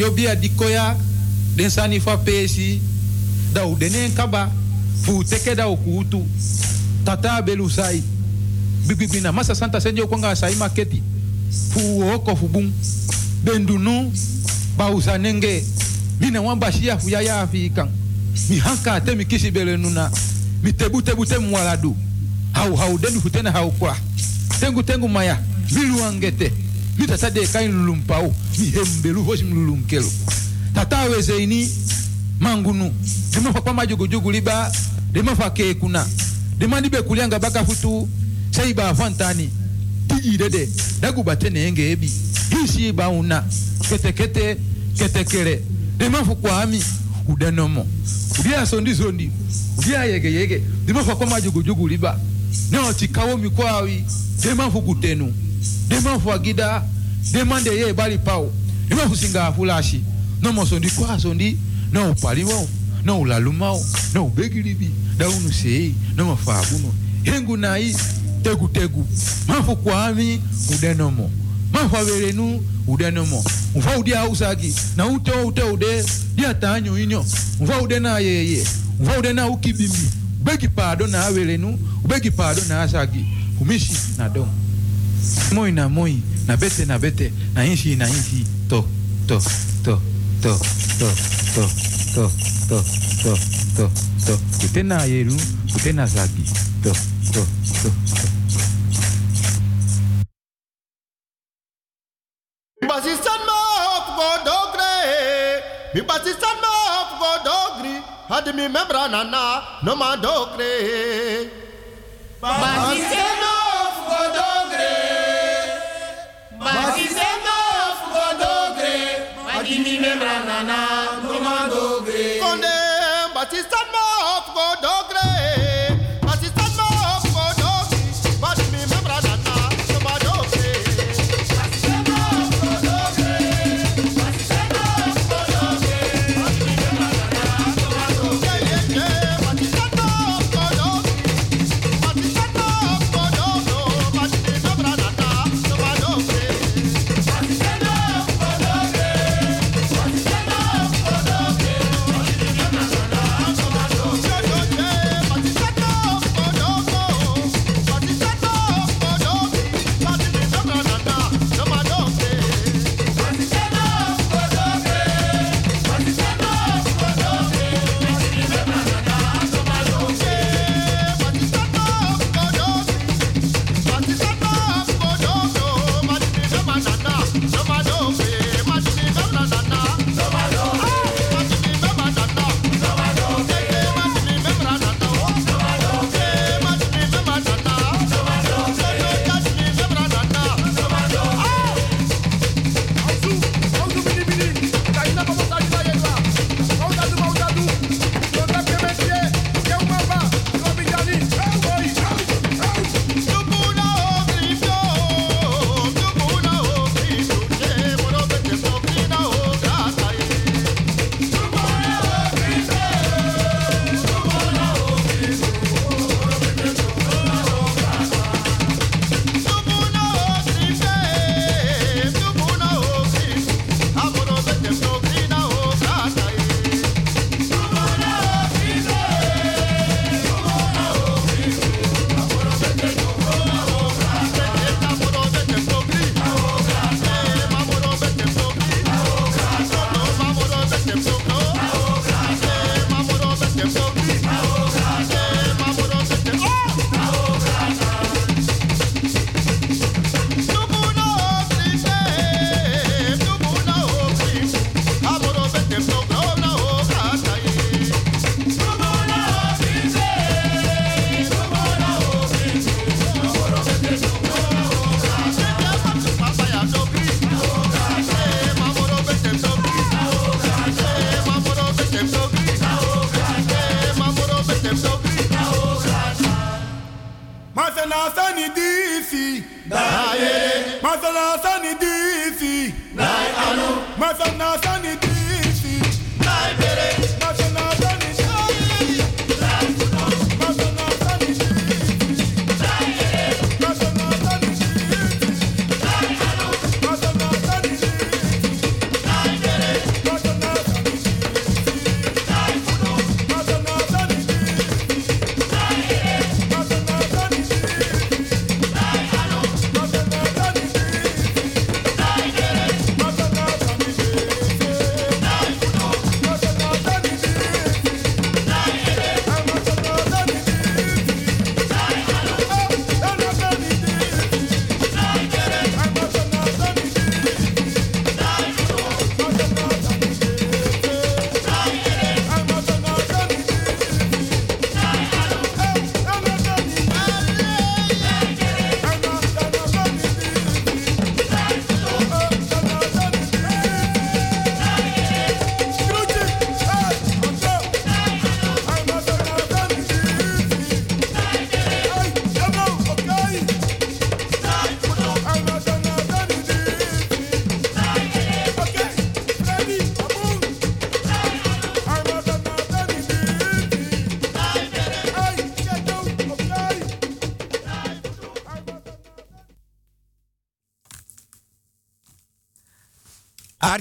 Dat yo bia dikoya den sani fa pesi da u denen kaba fu teke da ukutu tata belu sai bibibina masa santa senjo kwanga sai maketi fu oko fu bum bendunu ba usanenge mine wamba shia fu yaya ya afikan mi hanka te mi kisi bele nuna mi tebu tebu te mwaladu. Hau hau denu futena hau kwa. Tengu tengu maya mi luangete litasadeka inlulumpao oh, mihembelu hoji weze oh, ini. mangunu demafa jugu jugu liba dema fa ke kuna. Demafa ni be kulianga baka futu. bakafutu saiba afantani tijidede dagubate enge ebi hisi hisiba una kete kete kete kere. Ketekete ketekele kwa ami? Udenomo udia sondi sondi udia yege yege. Demafa jugu jugu liba nyo chikawo mikwawi demafu kutenu Deman fwa gida, deman deye bali pao. Deman fusinga afulashi. Non mosondi kwa sondi, non upali wao, non ulaluma wao, non ubegilibi, da unu sei, non mafaguno. Hengu nai, tegu tegu. Mafu kwa ami, udenomo. Mafu averenu, udenomo. Mfa udia usagi, na ute ute ude, dia tanyo inyo. Mfa ude na yeye, mfa ude na ukibimi. Ubegi pardon na averenu, ubegi pardon na asagi. Umishi na domo. Moi na moi na bete na bete na inshi na inshi to to to to to to to to to to to kute na yeru kute na zagi to to to to Basistan ma op go dogre. Mi basistan ma op go dogri. Had mi membra na na no ma dogre. Basistan ma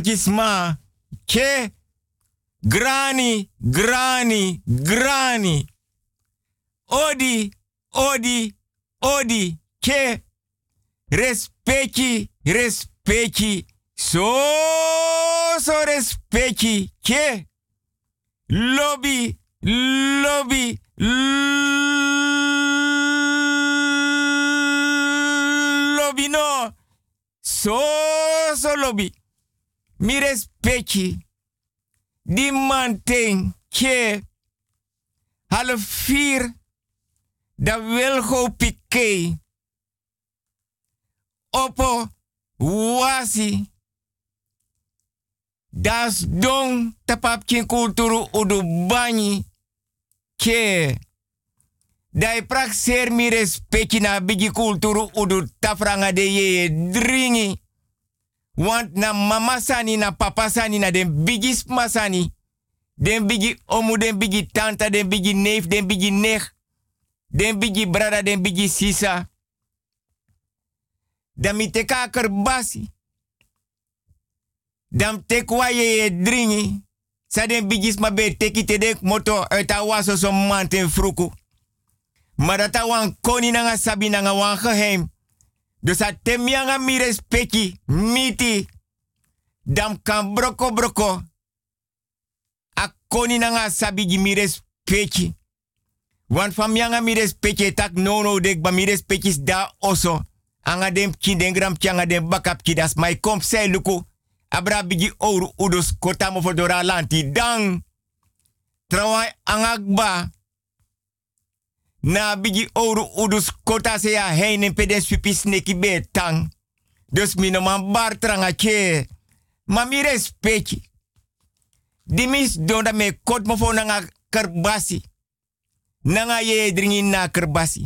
Artisma, che, grani, grani, grani. Odi, odi, odi, che, respecti, respecti, so, so respecti, che, lobby, lobby, lobby no, so, so lobby. Mi respecti, di manten, che, half vier, da wil go piqué. Opo, wasi. Das don tapap kin kulturu udu bani. Ke. Dai prak ser mi respecti na bigi kulturu udu tafranga de ye dringi. Want na mama sani na papa sani na den bigis masani. Den bigi omu, den bigi tanta, den bigi neef, den bigi nech. Den bigi brada, den bigi sisa. Dan mi teka kerbasi. Dan tekwa ye ye dringi. Sa den bigis ma be teki te dek moto uit so manten fruku. Maar wan koni nanga sabi nanga wan geheim. Dus a temianga mi respecti, miti. Dam kan broko broko. A koni nanga sabi gi mi respecti. Want van mianga tak no no dek ba mi respecti da oso. Anga dem ki den gram anga dem bakap ki das mai kom sei luku. Abra bigi ouro udus kota mo fodora lanti dang. Trawai angakba. Na bigi ouro udus kota se ya heinen pedes pipis neki betang. Dus mi no man bar tranga che. Ma mi respecti. Dimis donda me kot mo fo nanga kerbasi. Nanga ye dringin na kerbasi.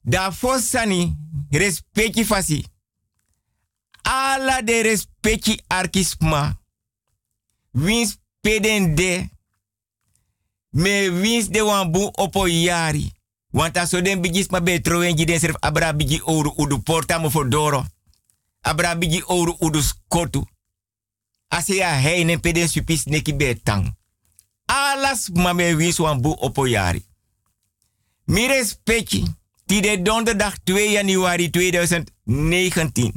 Da fosani respecti fasi. Ala de respecti arkisma. Wins peden de. Me wins de wambu opo yari. Want aso den ma betro en den serf abra bigi ouro udu porta mo fodoro. Abra bigi ouro udu skotu. Ase ya heinen peden supis neki betang. Alas ma me wins wambu opo yari. Mi respecti. Tide donderdag 2 januari 2019.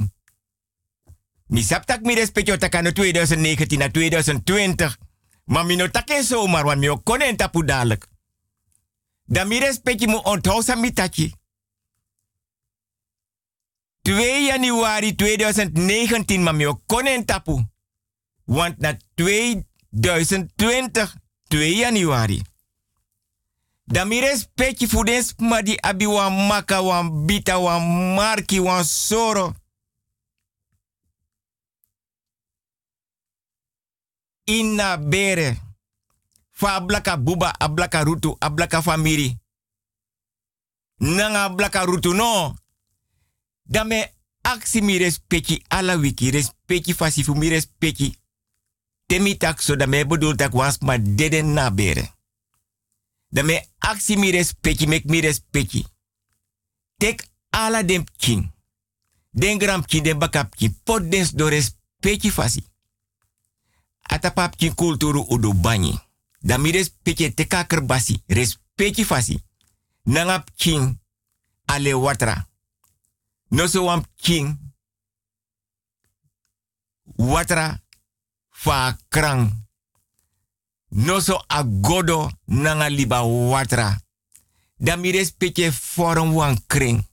Mi saptak mi respectio takano 2019 na 2020. Maar mi no taken zomaar, want mi o konen tapu dadelijk. Dan mi respecti mu onthousa mi taki. 2 januari 2019, maar o konen tapu. Want na 2020, 2 januari. Dan mi respecti fu den ma di abi wan wan bita, wan marki, wan soro. Inna bere. Fa ablaka buba, ablaka rutu, ablaka famiri. Nanga ablaka rutu no. Dan me aksi mi respecti ala wiki, respecti fasi fu mi respecti. Temi tak so da me bedoel tak ma deden na bere. Dan me aksi mi respecti, mek mi respecti. Tek ala dem king. Den gram king, den bakap king. Pot dens do respecti fasi. Atapap king kulturu udo banyi. Dan mi respecti teka kerbasi. Fasi. Nangap king ale watra. No so wam king watra fa krang. Agodo nanga liba watra. Dan mi respecte forum wan kring.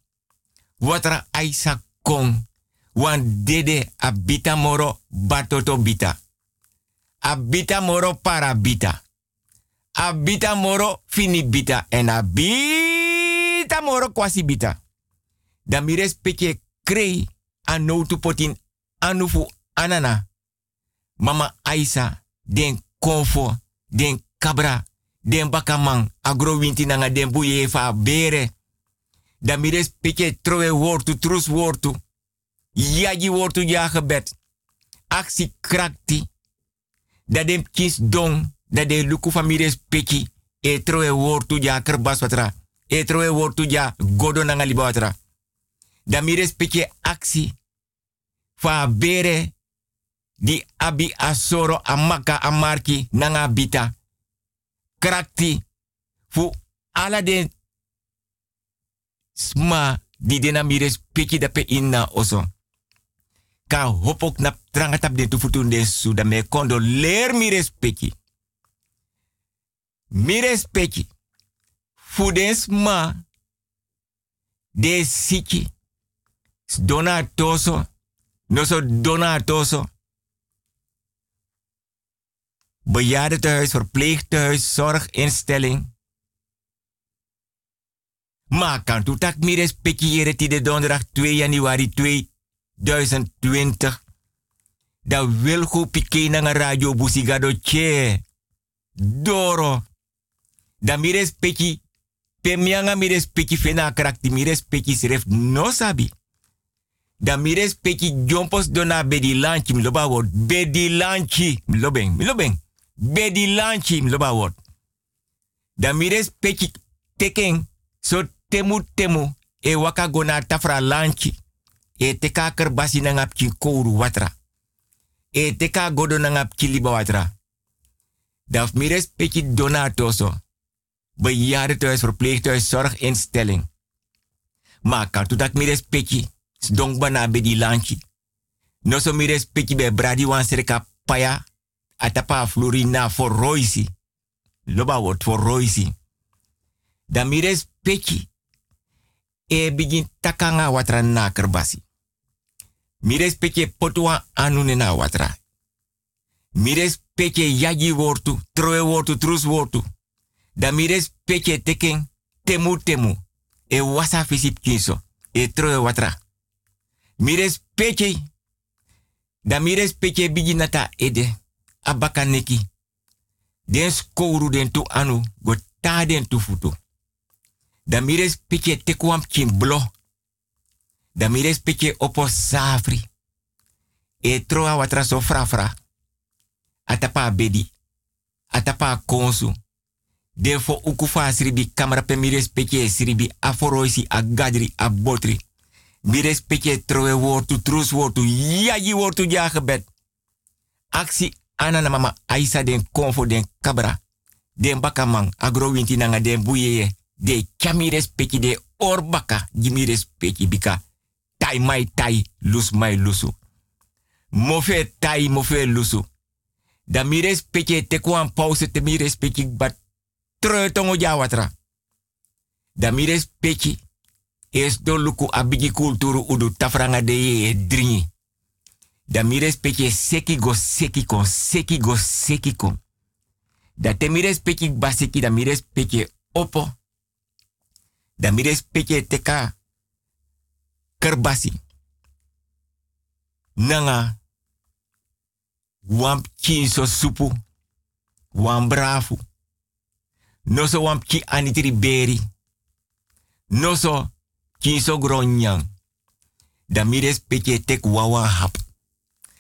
Watra aisa kong. Wan dede abita moro batoto bita. Abita moro para bita. Abita moro fini bita. En abita moro kwasi bita. Dan mi respecte krei anoutu potin anufu anana. Mama Aisa den konfo den kabra, den bakamang, agro winti nanga den buye bere. Da mi respecte wortu, trus wortu. Yagi wortu ja gebed. Aksi krakti. Da den kis dong, da de luku van mi respecti. E trowe wortu ja kerbas watra. E trowe wortu ja godo nanga liba watra. Da mi respecte aksi. Fa bere di abi asoro amaka amarki nanga bita. Krakti fu ala den sma di dena mires peki da pe inna oso. Ka hopok na trangatap den tufutun den su da me kondo leer mires peki. Mires peki. Fu den sma de siki. Dona toso. No so dona toso. Bejaardentehuis, verpleegtehuis, zorginstelling. Maar kan toe tak mi respectiëren die donderdag 2 januari 2020. Da wil go pike radio busigado che. Doro. Da mi respecti. Pe mianga mi respecti fena krakti mi respecti sref no sabi. Da mi respecti jompos dona bedi lanchi mi loba word. Bedi lanchi mi lobeng mi lobeng. Bedi lanchi word. Da mi respecti teken so temu temu e waka gona tafra lanchi. E teka kerbasi na ngap kouru watra. E teka godo na ngap liba watra. Daf mires peki donatoso. Bejaardentehuis, verpleeghuis, zorginstelling. Maar kan tu dat mires peki. Dong bana be di lanchi. No so mires peki be bradi wan paya. Atapa florina for roisi. Loba word for roisi. Da peki e begin takanga watra na kerbasi. Mires peke potua anune na watra. Mires yagi wortu, troe wortu, trus wortu. Da mires peke teken temu temu. E wasa fisip kinso. E troe watra. Mires. Da mires peke bigi nata ede. Abaka neki. Den skouru den tu anu. Go ta den tu futu. Da mires peke tekwam kin. Da mires peke opo safri. E troa watra frafra. Atapa bedi. Atapa konsu. Defo ukufa sribi kamera pe mires peke sribi aforoisi agadri abotri. Mires peke troe wortu trus wortu yagi wortu ja. Aksi ana na mama Aisa den konfo den kabra. Den bakamang agro winti nanga den buyeye de chamires peki de orbaka jimires peki bika tai mai tai lus mai lusu mofe tai mofe lusu da mires peki te kwan pause te mires peki bat tretongo jawatra da mires peki es do luku abigi kulturu udu tafranga de ye dringi. Da peki seki go seki kon seki go seki kon da te mires peki baseki da mires peki opo. Da mires peke teka kerbasi. Nanga wamp so supu, wam brafu. No so wamp ki anitri beri. No so so gronyang. Da mires peke tek wawa hap.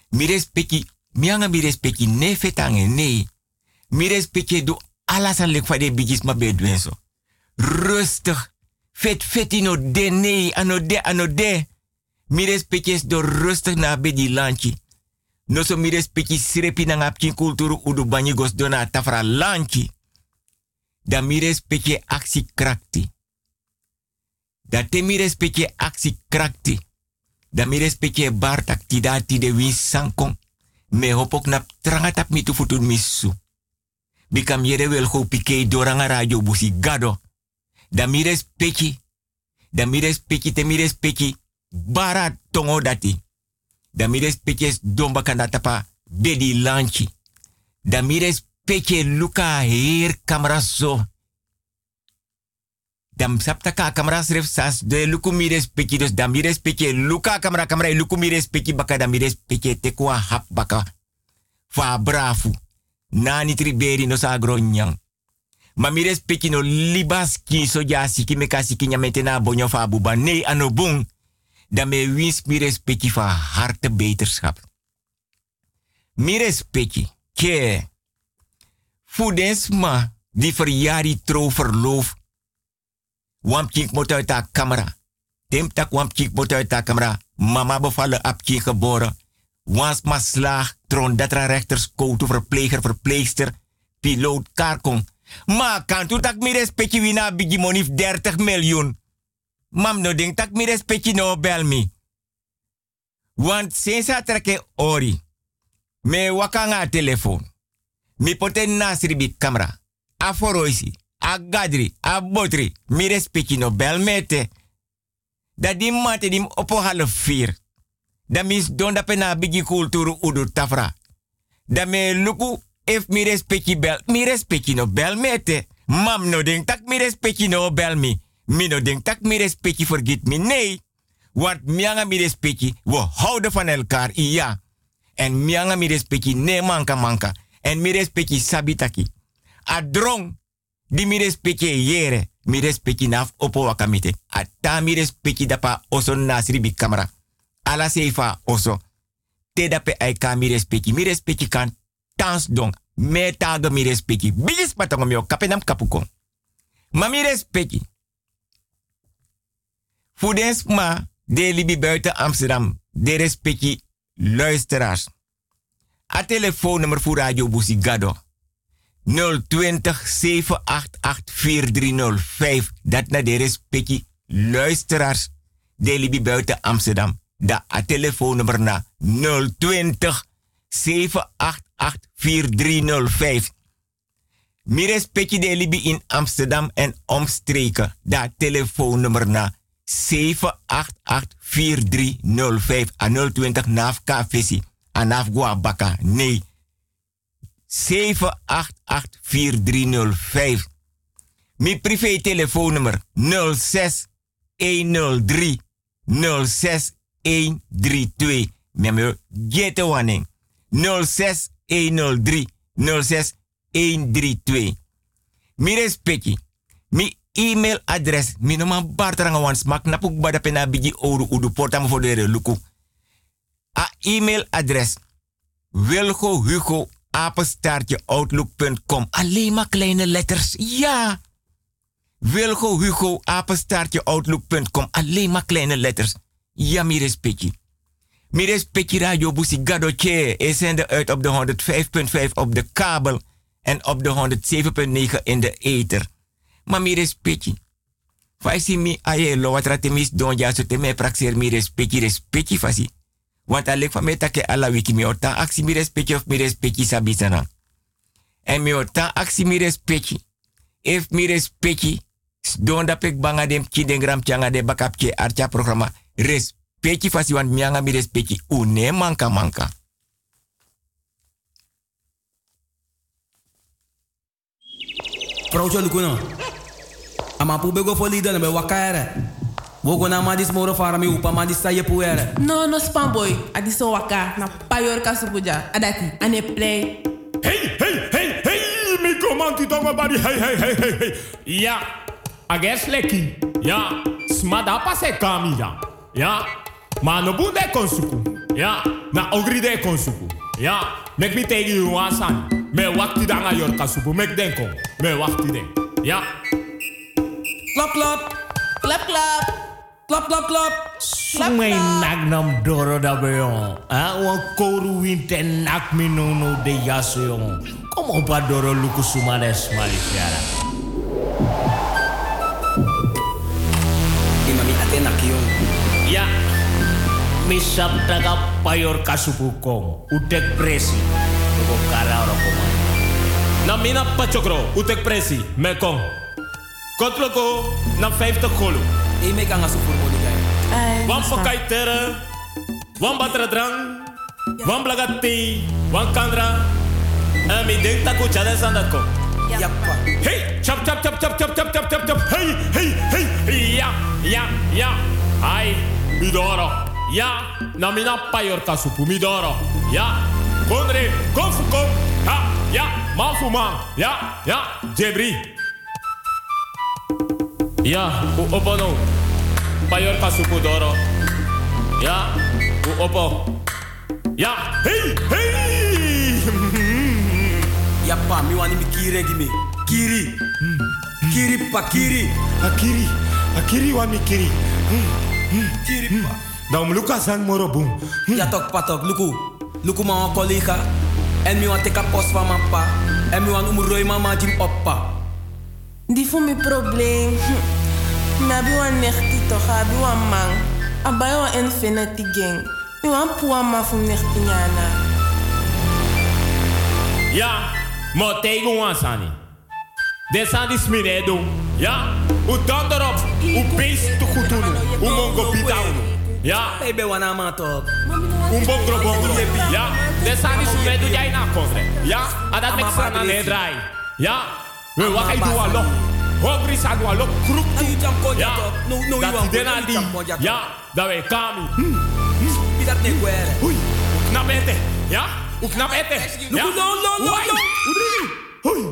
Mires peki, mianga mires peki ne fetange ne. Mires peke do alasan lek fade bigis ma bedwenso. Rustig Fet fetino de nee, ano de, ano de. Mires pekjes do rustig na bedi lanchi. No so mires peki srepi na ngapkin kulturu udu dona tafra lanchi. Da mires pekje aksi krakti. Da te mires pekje aksi krakti. Da mires pekje bartak tidati de win sankong. Me hopok na trangatap mitu futun misu. Bikam yere wel go pike doranga radio busi gado da mires peki, da mires peki, te mires peki, bara tongo dati. Da mires peki es domba kanda tapa bedi lanchi. Da mires peki luka her camera so. Dam sapta ka camera sref sas de luku mires peki dus da mires peki luka camera camera e luku mires peki baka da mires peki te kwa hap baka. Fa brafu. Nani triberi no sa gronyang. Ma mi respecti no libas ki so ja siki me ka siki nya metena bonyo fa buba. Nee, ano. Dan me wins mi respecti van harte beterschap. Mi respecti. Ke. Fudens ma. Die verjari tro verloof. Wam kik moet uit haar camera. Dem tak wam kik moet uit haar camera. Mama bevallen ap kik geboren. Wans maslaag, tron datra rechters, koutu, verpleger, verpleegster, piloot, karkong. Maar kan tu tak mi respecti wina bigi monif 30 miljoen. Mam no ding tak mi respecti no bel mi. Want sensa treke ori. Me wakanga telefoon. Mi poten nasri bi camera. A foroisi, a gadri, a botri. Mi respecti no bel mete. Da di mate dim opo half vier. Da mis don da pena bigi kulturu udu tafra. Da me luku if mi respecti bel, mi respecti no bel mete. Mam no denk tak mi respecti no bel mi. Mi no denk tak mi respecti forget me. Nee. Want mianga mi respecti, we houden van elkaar, ja. En mianga mi respecti, nee manka manka. En mi respecti sabitaki. A drong, di mi respecti yere. Mi respecti naf opo wakamite. A ta mi respecti dapa oso nasri bi kamera. Ala seifa oso. Te dape aika mi respecti. Mi respecti kan tans dong. Me mi respecti. Bigis patongo mi kapenam kapukon. Ma mi respecti. Fudens ma de libi buiten Amsterdam. De respecti luisteraars. A telefoonnummer voor Radio Busigado. 020 788 4305. Dat na de respecti luisteraars. De libi buiten Amsterdam. Da a telefoonnummer na 020 788 4305. Mi respecti de libi in Amsterdam en omstreken. Da telefoonnummer na 788-4305 a 020 NAF KVC a NAF Guabaka. Nee. 788-4305. Mi privé telefoonnummer 06 103 06 132. Memo Jete Wanning. 06 103 06 132. Mi respecti. Mi e-mailadres mi no man bartranga smak na puk bada pena bigi oru udu mo de luku. A e-mailadres wilgo hugo apenstaartje outlook.com. Alleen maar kleine letters. Ja. Wilgo hugo apenstaartje outlook.com. Alleen maar kleine letters. Ja, mi respecti. Mi respecti radio busi gadoche. E zende uit op de 105.5 op de kabel en op de 107.9 in de ether. Ma mi respecti. Fai mi aye lo wat rate mis don ja so te me praxer mi respecti respecti fasi. Want alek van me take wiki mi ota aksi mi respecti of mi respecti sabitana. En mi ota aksi mi respecti. If mi respecti don da pek banga dem ki den gram changa de bakap ke archa programa. Respecti fasi want mianga mi respecti. Une manka manka. Vrouwtje Lukuno. Ama pu bego foli dan be wakare. Wogo na ma dis moro fara mi upa ma dis saye puere. No, no spam boy. Adi so waka na payor kasupuja. Adati, ane play. Hey, hey, hey, hey, mi komanti tongo bari, hey, hey, hey, hey, hey. Ja, ages leki. Ja, smada pase kami ja. Ja, ma no bunde konsuku. Ja, na ogri de konsuku. Ja, mek mi tegi you wasan. Me wakti danga yor kasupu, mek denko. Me wakti den. Ja. Klap, klap. Klap, klap. Klap, klap, klap. Sumay nagnam doro da beyon. Ah, wan koru winte nak mi no no de yaso yon. Como pa doro luku sumane smali fiara. Imami ate nakiyon. Ya. Mi sabdaga payor kasupukong. Utek presi. Tuko kara ora komay. Na mina pachokro, utek presi, me kong. Kotloko, na 50 golo. E me kanga sufur mo ligay. Ay, Wan pakai tere, wan batra drang, wan blagati, wan kandra. En mi denk taku chade sandako. Yappa. Hey, chap chap chap chap chap chap chap chap chap. Hey, hey, hey. Ja, ja, ja. Ai, midoro. Ya, namina payorta supumidoro. ja konre, konfukom. Ha, ya, mafuma. Ya, ya, jebri. Ya, u opono. Payorta supudoro. Ya, u opo. Ya, hey, hey. ja pa, mi wani mi kiri e gimi. Kiri. Kiri pa, kiri. Akiri. Akiri wani kiri. Mm. Mm. Kiri pa. Dan mluka sang moro boom. Ya tok patok luku. Luku ma wan collega. En mi wan teka post van mijn pa. En mi wan umroi mama jim oppa. Die voor mijn probleem. Hm. Nabi wan nechti toch, abi wan man. Abai wan infinity gang. Mi wan puwa ma fu nechti nyana. Ja, maar tegen ons Sani. De Sani sminedo. Ja, u dan erop. U beest te goed doen. U mongo pita Ja. Baby wana ma toch. Un bongro bongro. Ja, de Sani sminedo jij na kondre. Ja, en dat met sana ne draai. Ja, we wakai do alo. Hongri sa do alo kruk. Ja, dat die dena di. Ja, dat we kami. Pidat ne kwere. Ui, knap ete. Ja, u knap ete. Ja, no, no, no, no. Ui, ui.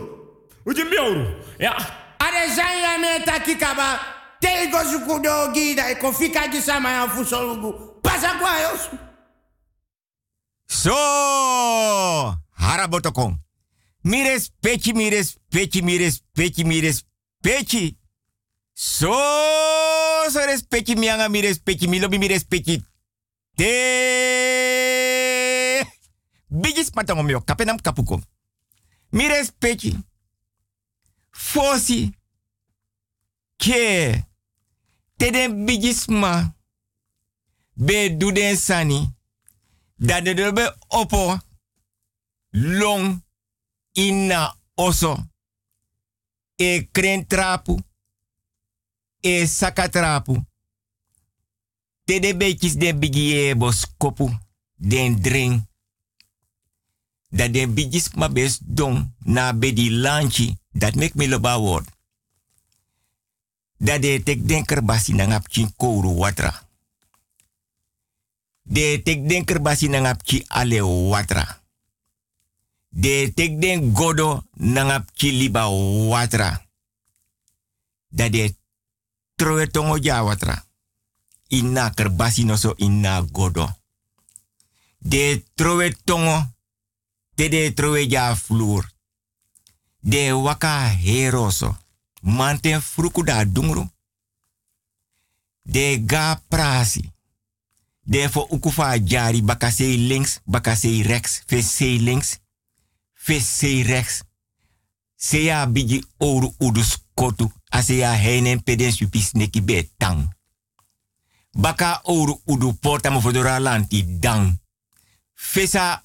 Uje miouro. Ja. Are zanya meta kikaba. Tego zukudo gida iko fika gisama ya fusolugu. Pasa kwa yosu. So, harabotokong. Mi respecti, mi respecti, mi respecti, mi respecti. So, so respecti mi anga, mi respecti, mi lobi mi respecti. Te. Bigis patong mio, kapenam kapuko. Mi respecti. Fosi. Ke. Te den bigis ma. Be du sani. Dat de dobe opo. Long. Inna oso. E kren trapu. E sakatrapu. Te de beetjes den bigi bos kopu. Den drink. Dat den bigis ma bes don na bedi lanchi. Dat mek me loba word. Dat de tek den kerbasi na ngap chin kouru watra. De tek den kerbasi na ngap chi ale watra. De tek den godo na ngap chi liba watra. Dat de trowe tongo ja watra. Inna kerbasi no so inna godo. De trowe tongo. Te de trowe ja. De waka heroso. Manten fruku da dungru. De ga prasi. De fo ukufa jari bakasei links, bakasei rechts, vesei links, vesei rechts. Seya bigi oru udus kotu, aseya heinen peden supis neki be tang. Baka oru udu porta mo fodora lanti dang. Fesa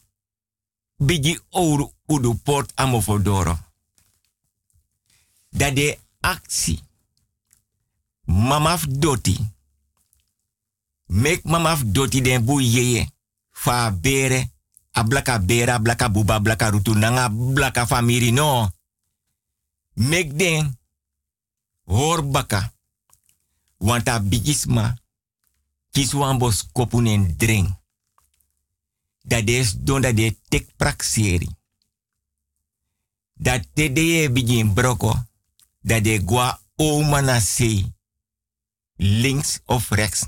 bigi oru udu port amo fodoro. Dat de actie. Mamaf doti. Mek mamaf doti den bu yeye. Fa bere. Ablaka bere, ablaka buba, ablaka rutu, nanga blaka famiri no. Mek den. Hoor baka. Bigisma. Kis wan bos kopun en drink. Dat is don dat de tek prakseri. Dat te de begin broko. Dat de gwa oma na. Links of rechts.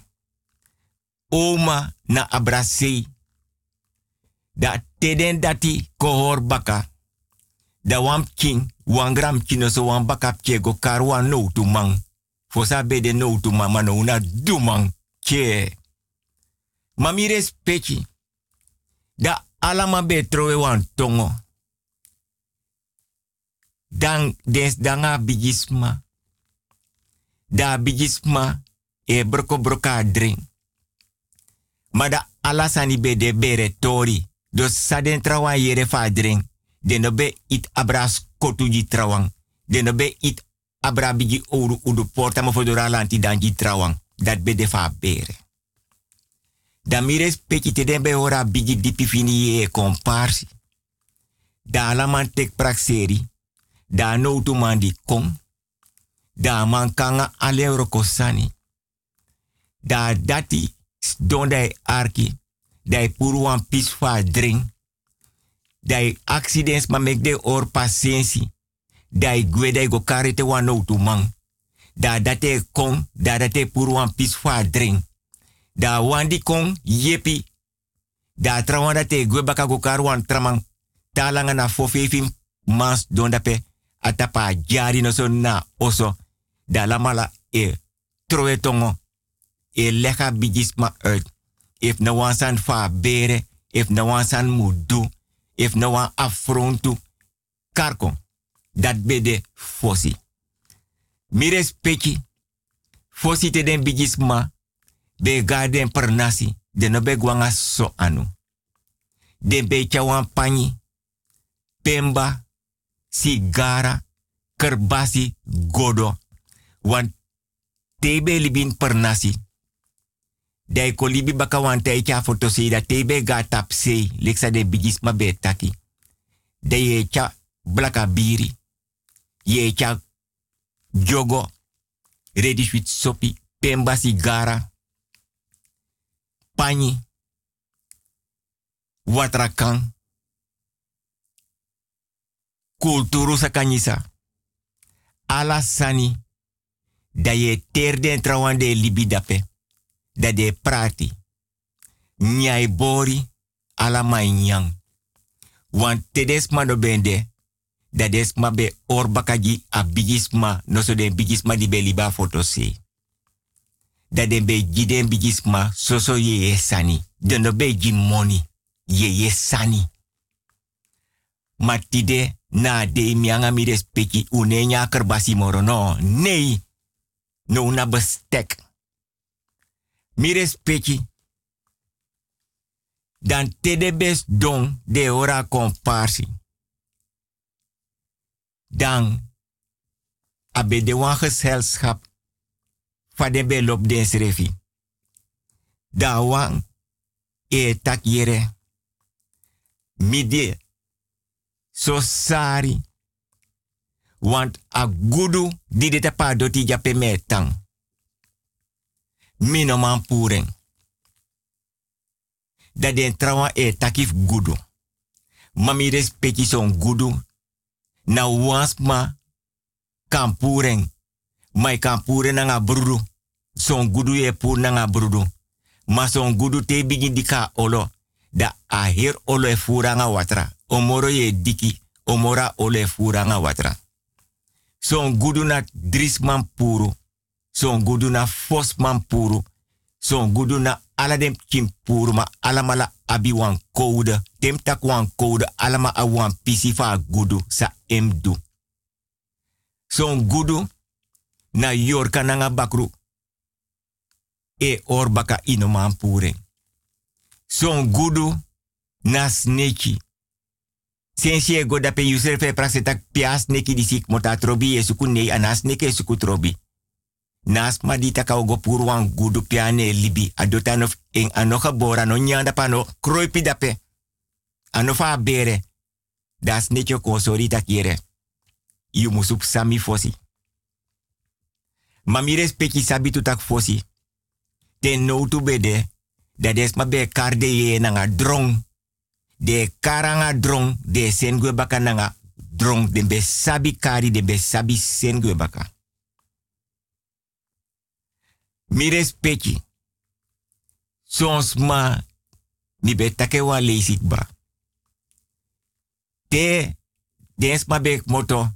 Oma na abrase. Dat te den dati kohor baka. Da wan king, wan gram kino so wan baka pje go kar wan no tu man. Fosa be de no tu man, mano una du man. Ke. Mami respecti. Da alama be trowe wan tongo. Dan des danga bigisma. Da bigisma e broko broka drink. Maar da alasani be de bere tori. Dus saden trawan yere fa drink. De no be it abras kotuji trawan. De no be it abra bigi oru udu porta mo fodora lanti danji trawan. Dat be de fa bere. Da mi respecti te den be ora bigi dipi fini e komparsi. Da alaman tek prakseri. Da no tu mandi kong. Da man kanga ale rokosani. Da dati don dai arki. Dai puru wan pis fa drink. Dai accidents ma mek de or patiëntie. Dai gwe dai go karite wan no tu man. Da date kong, da date puru wan pis fa drink. Da wandi kong yepi. Da trawan date gwe baka go kar wan tramang. Talanga na fo fefim mans don dape. Atapa jari no so na oso. Da la mala e troe tongo. E lega bijis ma uit. If na wansan fa bere. if no one san do, if no one affrontu, karko. Dat be de fosi. Mi respecti, fosi te den bigisma, be garden per nasi, de no so anu. Den be chawan pani, pemba, sigara, kerbasi, godo. Want tebe libin per nasi. Dai ko libi baka foto se tebe ga tap se de bigis ma be taki. Cha blaka biri. Ye jogo. Ready sweet sopi. Pemba sigara. Pani. Watrakan. Kulturu sakanyisa. Ala sani. Da ye terde trawande libi dape da de prati. Nyai bori ala mai nyang. Want tedesma no bende, da desma be orbakaji a bigisma no so den bigisma di be liba foto se. Da den be giden bigisma so so ye ye sani. Den no be gi money ye ye sani. Matide na de mianga mi respecti unenya kerbasi moro no. Nee. No una bestek. Mi respecti. Dan tede bes don de ora comparsi. Dan abe de wan gezelschap van de belop srefi. Da wan e tak yere. Mi de so sari. Want a gudu di de tapa doti jape me tang mino man puren. Dat den trawa e takif gudu. Mami respecti son gudu. Na wansma kan puren. Mai kan puren na nga brudu. Son gudu e pur na nga brudu. Ma son gudu te bigi dika olo. Da a her olo e fura nga watra. Omoro ye diki. Omora olo e fura nga watra. Son gudu na drisman puru son gudu na fosman puru. Son gudu na ala dem kim puru ma alamala abi wan code. Tem tak wan alama a wan gudu sa emdu. Son gudu na yorka nanga bakru. E orbaka ino man pure. Son gudu na sneki. Sensi e goda pe user fe prasetak pias neki disik mota trobi e suku nei neke suku trobi. Nas madita ka go purwan gudu piane libi adotanof en anoga bora no nyanda pano kroipi dape anofa bere das netjo ko sorita kiere yu musup sami fosi. Mamire speki sabi tak fosi. Ten no tu bede da des ma be karde ye nanga drong de karanga drong de sengwe baka nanga drong de be sabi kari de be sabi sengwe baka mi respecti. Sons ma mi betake wa leisik ba. Te des ma bek moto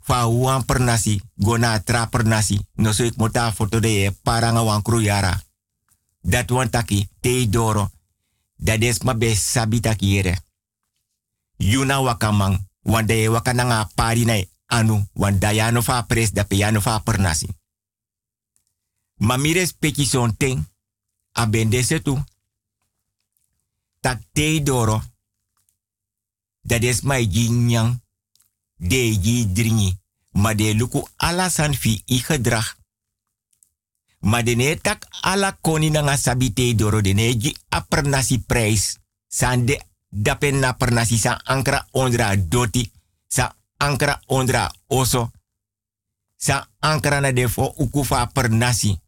fa wan per nasi, gona tra per nasi, no so ik mota foto de paranga wan kruyara. Dat wan taki te doro, dat des ma be sabi. Yuna wakamang, wan de wakananga pari na anu, wan fa pres da piano fa per nasi. Ma mi respecti son ten. A bende se tu. Tak te. Dat is mai gi nyang. De gi dringi. Ma de luku ala san fi i. Ma de ne tak ala koni na nga sabi te doro de ne gi apernasi prijs. San de dapen na sa ankra ondra doti. Sa ankra ondra oso. Sa ankra na defo ukufa pernasi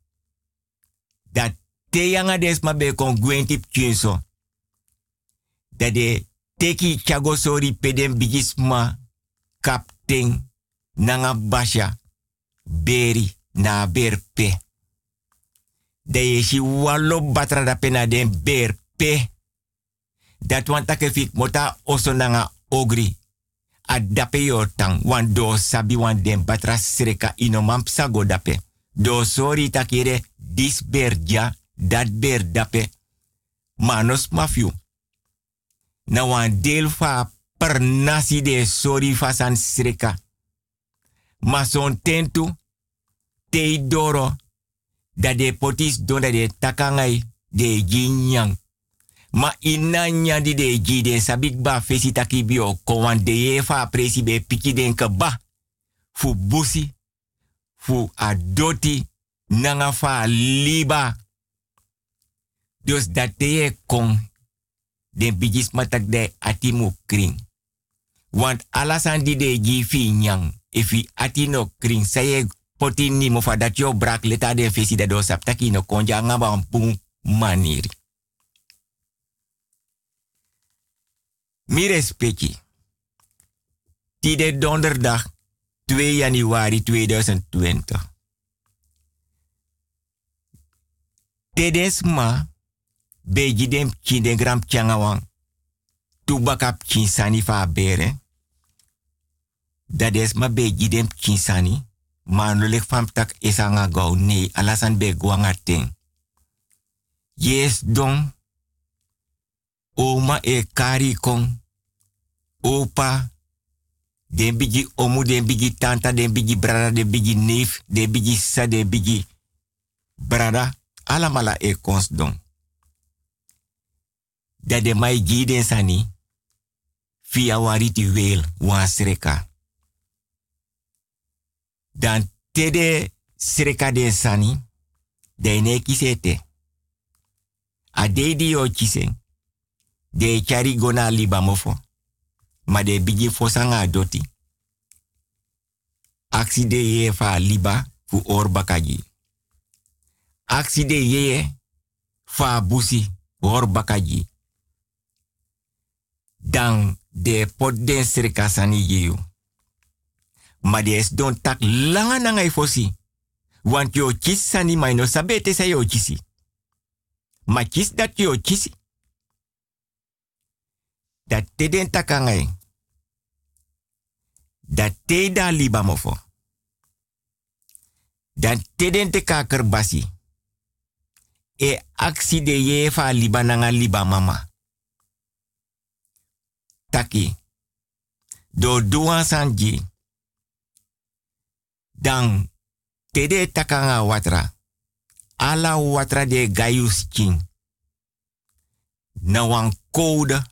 dat te yanga des ma be kon gwentip chinso. Dat de teki chago sori pedem bigisma kapten nanga basha beri na berpe. Da ye si walo batra da pena den berpe. Dat wan take fik mota oso nanga ogri. A dape yo tang wan do sabi wan den batra sreka ino dape. Do sori takire dis dat ber dape. Manos mafiu. na wan deel fa per nasi de sori fasan sreka. Ma son tentu, tei doro, da de potis don da de takangai de jinyang. Ma inanya di de de sabik ba fesi taki bio ko wan de ye fa presi be piki den ka ba. Fu busi, fu adoti, nanga fa liba. Dus dat de kon den bigis matak de atimu kring. Want alasan di de ji fi nyang. Ifi atino kring saye poti ni mo fa yo brak leta de fesi da do saptaki no konja maniri. Tide donderdag 2 januari 2020. Tedes ma beji dem kinde gram changawang. Tubakap kinsani fa bere. Dades ma beji dem kinsani. Manolek fam tak esanga gau nee alasan be guanga. Yes don. Oma e kari kong. Opa. Den bigi omu, den bigi tanta, den bigi brada, den bigi neef, den bigi sa, den bigi brada. Alamala e kons don. Dat de mai giden sani. Via wariti wel wan sreka. Dan tede sreka den sani. De ne kisete. A de di o. De chari gona liba mofo. Ma de bigi fosanga doti. Aksi de ye fa liba fu or bakaji. Aksi de ye fa busi or bakaji. Dan de pot den sreka sani. Ma de es don tak langa nanga i fosi. Want yo kis sani mai no sabete sa yo kisi. Ma kis dat yo kisi. Dat te den takangai. Dat te da liba mofo. Dan te den te kaker. E aksi de liba nanga liba mama. Taki. Do duan sanji. Dan te de takanga watra. Ala watra de gayus king. Na wan code.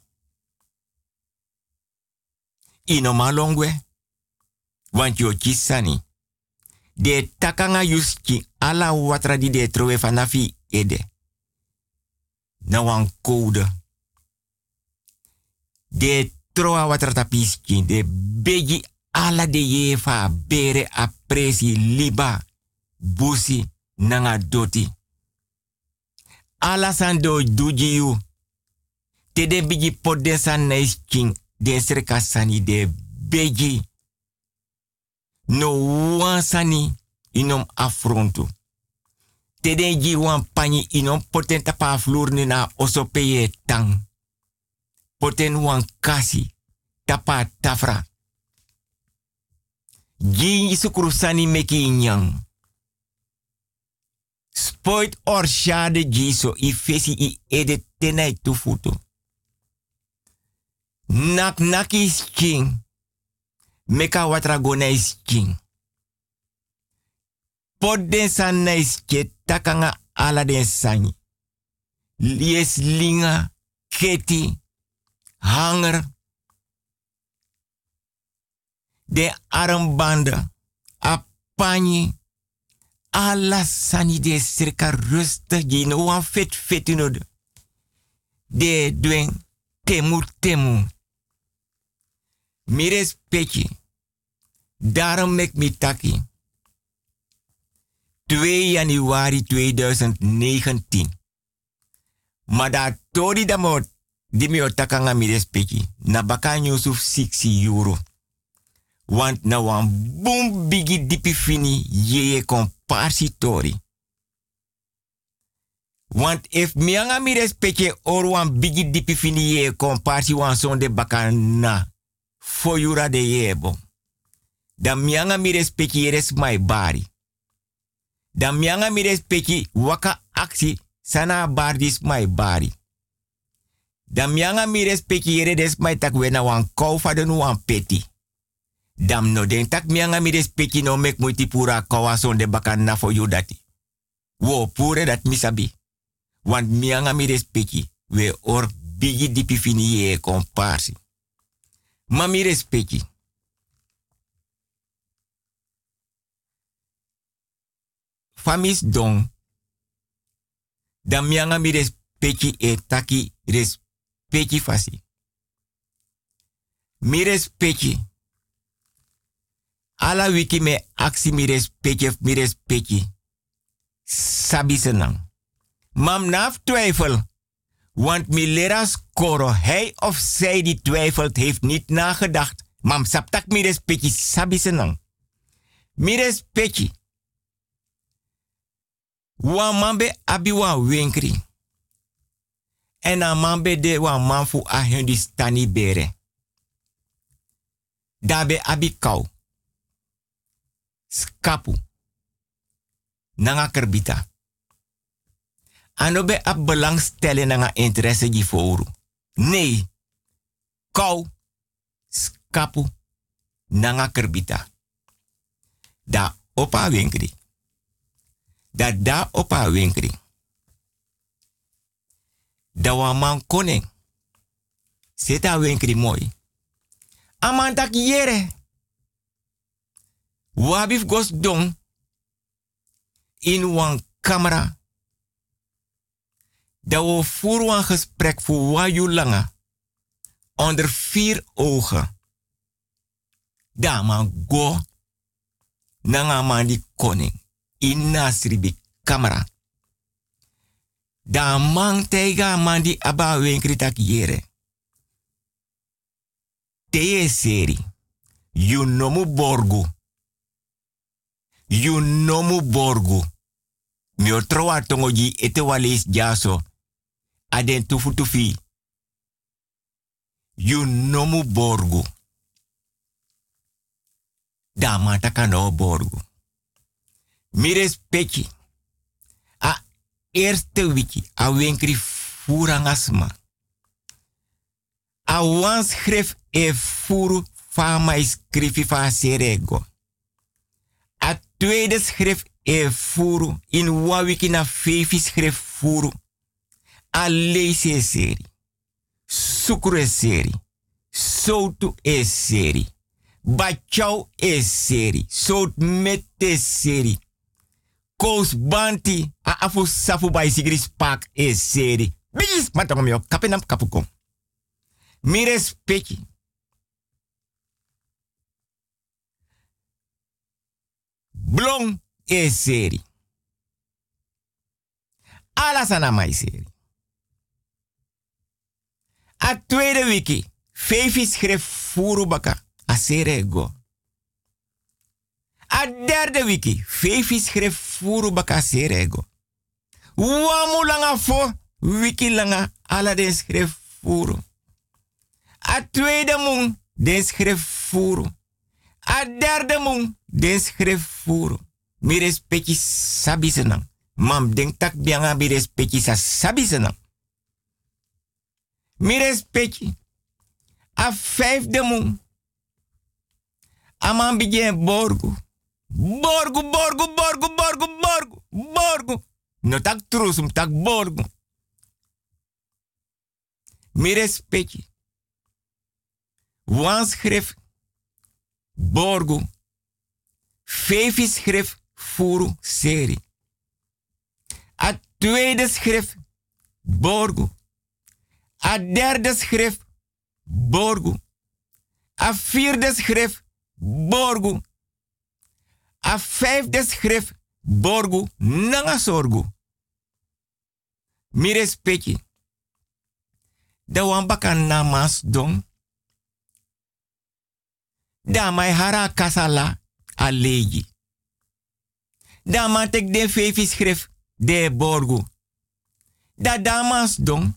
Want yo chisani. De takanga yuski ala watra di de trowe fanafi ede. Na wan. De troa watra tapiski. De begi ala de yefa bere apresi liba. Busi nanga doti. Ala san do duji yu. Te de bigi podden san na sreka sani de begi. No wan sani inom afrontu. Te de gi wan pani inom poten tapa na osopeye tang. Poten wan kasi tapa tafra. Gi sukuru sani meki nyang. Spoit or shade giso i fesi i ede tenai tufutu. Nak naki is king. Meka watra gona is king. Pot den san na is ke takanga ala den sanyi. Linga, keti, hanger. De armbanden, apani. Alla sani de circa rustig je no wan fit fit no de. De dwen temu temu. Mires peki. Daarom mek mi taki. 2 januari 2019. Maar dat tori di mi otakanga mires peki. Na baka Yusuf 6 euro. Want na wan boom bigi dipi fini yeye komparsi tori. Want if mianga mi respecte or wan bigi dipi fini ye komparsi wan sonde baka na. Fo yura de yebo. Dan mianga mi respecte yeres my bari. Dan mianga mi respecte waka aksi sana bardis my bari. Dan mianga mi respecti yere des mai tak we na wan kou fa de nu wan peti. Dam no den tak mianga mi respecti no mek muti pura kawa son de bakan na fo you dati. Wo pure dat misabi. Want mianga mi respecti we or bigi dipi fini ye komparsi. Ma mi. Famis don. Dan mianga mi respecti e taki respecti fasi. Mi respecti. Ala wiki me aksi mi respecti mi respecti. Sabi senang. Mam naf twijfel. Want mi lera skoro, hij of zij die twijfelt, heeft niet nagedacht. Mam saptak mi respecti sabi senang. Mi respecti. Wan mambe abi wan winkri. En a mambe de wan manfu a stani bere. Dabe abi kou. Skapu. Nanga kerbita. Anobe ab belangstellen nanga interesse di foru. Nee. Kou. Skapu. Nanga kerbita. Da opa winkri dat da op haar winkri. Da wa man koning. Zet winkri mooi. Aman tak yere. Wabif gos dong. In wan camera. Da we voeren een gesprek voor waju langa. Onder vier ogen. Da man go. Nanga man die koning inna sribi kamera. Da man tega man di aba wenkri tak yere. Teye seri. You nomu borgu. You nomu borgu. Mi otroa tongo ji ete walis jaso. Aden tufu tufi. You nomu borgu. Da takano borgu. Mires peki. A eerste wiki. A winkri furangasma. A wan schreef e furu fama skrifi fa serego. Tweede schreef e furu in wa wiki na fefi schreef furu. A leise seri. Sukru e seri. Soutu e seri. Bachau e seri. Sout mete seri. Kous banti a afu safu bai sigri spak e seri. Bigis matong mio kapenam kapukom. Mi. Blong e seri. Alasana mai seri. A tweede wiki. Fefi schreef furu baka. A serego. A derde wiki. Fefi schreef furu baka serego. Wamu langa fo. Wiki langa. Ala den schreef furu. A tweede mung. Den schreef furu. A derde mung. Den schreef furu. Mi respecti sabi. Mam denk tak bianga mi respecti sa sabi senang. Mi respecti. A vijfde mung. Aman begin borgu. Borgu, borgu, borgu, borgu, borgu, borgu. No tak trusum, tak borgu. Mi respecti. Wan schrift borgu. Vijf schrift furu seri. A tweede schrift borgu. A derde schrift borgu. A vierde schrift borgu. A vijfde schrift borgu nanga sorgu. Mi respecti. De wambaka namas don. Da mai hara kasala a legi. Da man tek de vijf schrift de borgu. Da damas don.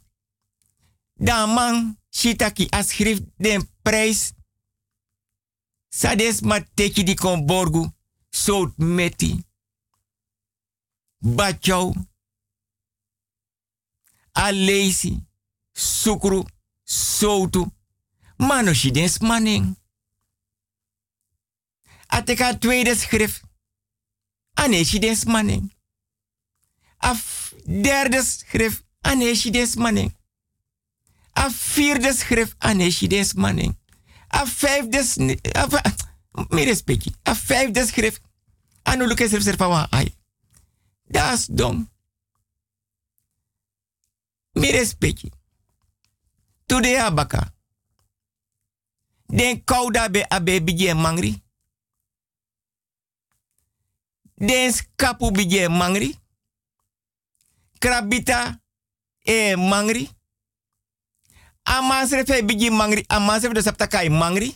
Da man shitaki a schrift den prijs. Sades ma teki di kon borgu. Sout meti. Bachau. A leisi. sukru, soutu. Mano si des manning. Ateka tweede schrift. Ane si des. Af derde schrift. Ane si des. Af vierde schrift. Ane si des. Af vijfde af Meer speki. Af vijfde schrift. Anu luke schrift serpa ai. Das dom. Meer speki. Today abaka. Den kouda be abe bije mangri. Den skapu bije mangri. Krabita e mangri. Amansre fe biji mangri. Amansre de sapta kai mangri.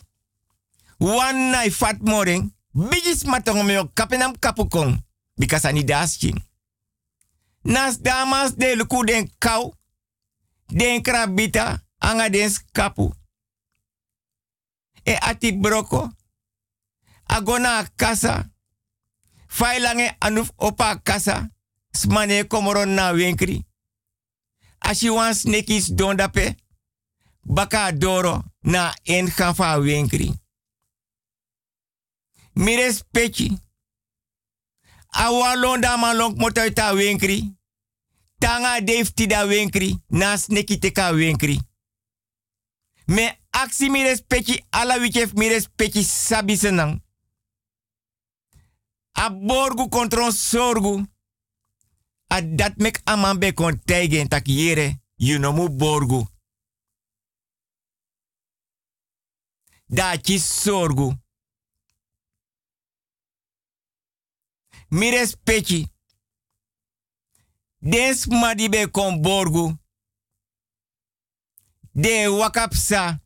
One night fat morning. Biji smatong me kapenam kapukong. Because dasching. Nas damas de luku den kau. Den krabita. Anga den skapu. E ati broko. Agona kasa. Failange anuf opa kasa. Smane komoron na wenkri. As you want snakes don dape. Baka doro na en gafa wenkri. Mires pechi. Awa londa man long motoita wenkri. Tanga defti da wenkri. Na sneki teka wenkri. Me aksi mires pechi ala wichef mires pechi sabi senang. A borgu kontron sorgu. A dat mek amambe kon teigen tak yere. You know mu borgu. Da chi sorgu. Mires pechi. Des madibe kon borgu. De wakapsa.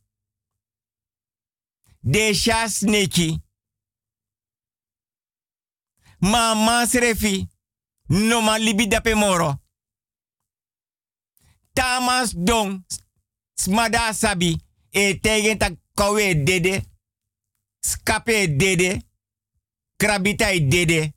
De shasneki. Ma masrefi. No ma libi dape moro. Tamas don. Smada sabi. E tegen kawe dede. Skape dede. Krabita dede.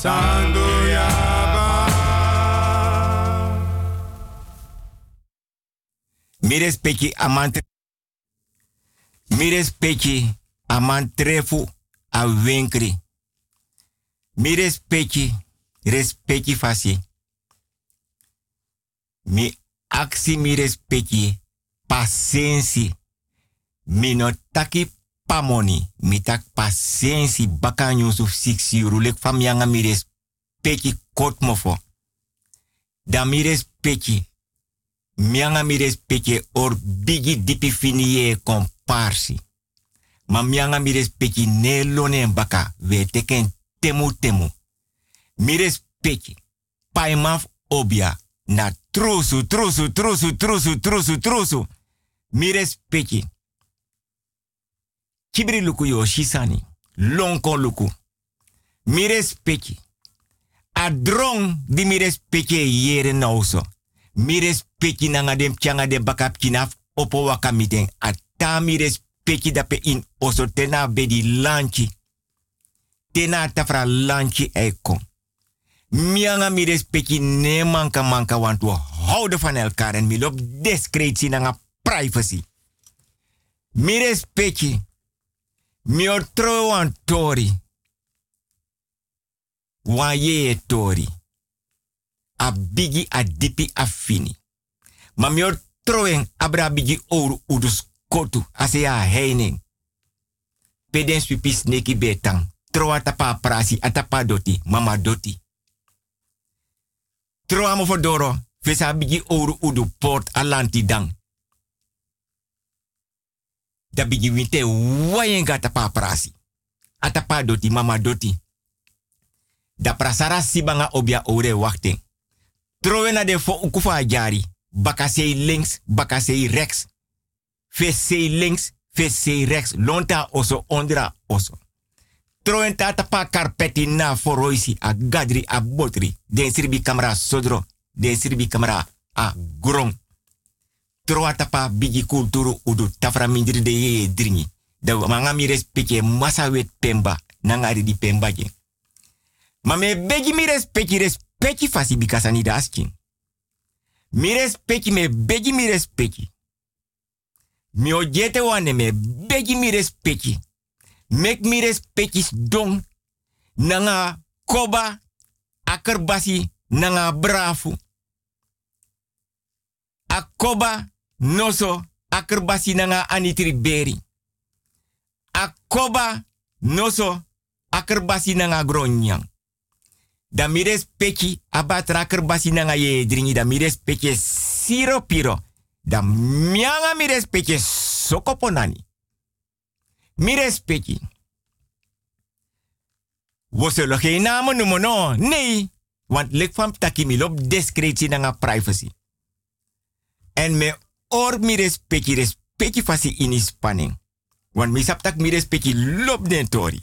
Sandu Yaba. Mi respecti amant. Mi respecti amant trefu a winkri. Mi respecti, respecti fasi. Mi aksi mi respecti pasensi. Mi no taki pamoni. Mi tak pasensi baka nyusu siksi rulek fam yanga mi respecti kot mofo. Da respecti. Mianga mi respecti or bigi dipi finiye komparsi. Ma mianga mi respecti ne lone en baka. We teken temu temu. Mi respecti. Paimaf obia. Na trusu, trusu, trusu, trusu, trusu, trusu. Mi respecti. Kibri luku yo shisani. Lonko luku. Mi respecti. A di mi respecti yere nauso. Mi respecti nanga dem changa de bakap kinaf opo waka miteng. Ata mi respecti dape in oso tena bedi lanchi. Tena tafra lanchi eiko. Mianga mi respecti ne manka manka want we houden van elkaar en mi lop discretie privacy. Mi respecti. Mi otro wan tori. Wan ye e tori. A bigi a dipi a fini. Ma mi troen abra bigi ouro udus kotu ase ya heining. Peden swipis neki betang. Troa tapa prasi atapa doti mama doti. Troa mo fodoro bigi ouro udu port alanti dang. Da bigi winte wayenga tapa prasi. Atapa doti mama doti. Da prasara sibanga obia ore wachten. Trowe na de fo ukufa jari. Bakasei links, bakasei rechts. Fesei links, fesei rechts. Lonta oso, ondra oso. Trowen tata pa karpeti na foroisi a gadri a botri. Den sirbi kamera sodro. Den sirbi kamera a grong. Troa tapa bigi kulturu udu tafra mindri de ye dringi. Da manga mi respecte masa wet pemba. Nangari di pemba je. Ma me begi mi respecti respecti fasi bikasani da askin. Mi respecti me begi mi respecti. Mi ojete wane me begi mi respecti. Mek mi respecti dong. Nanga koba akerbasi nanga brafu. Akoba noso akerbasi nanga anitri beri. Akoba noso akerbasi nanga gronyang. Da mi respecti abatra kerbasi nanga ye dringi da mi respecti siro piro. Da mianga mi respecti sokoponani. Mi respecti. We zullen geen no. Nee. Want lek van taki mi lop discretie nanga privacy. En me or mi respecti respecti fasi in spanning. Want mi saptak mi respecti lop den tori.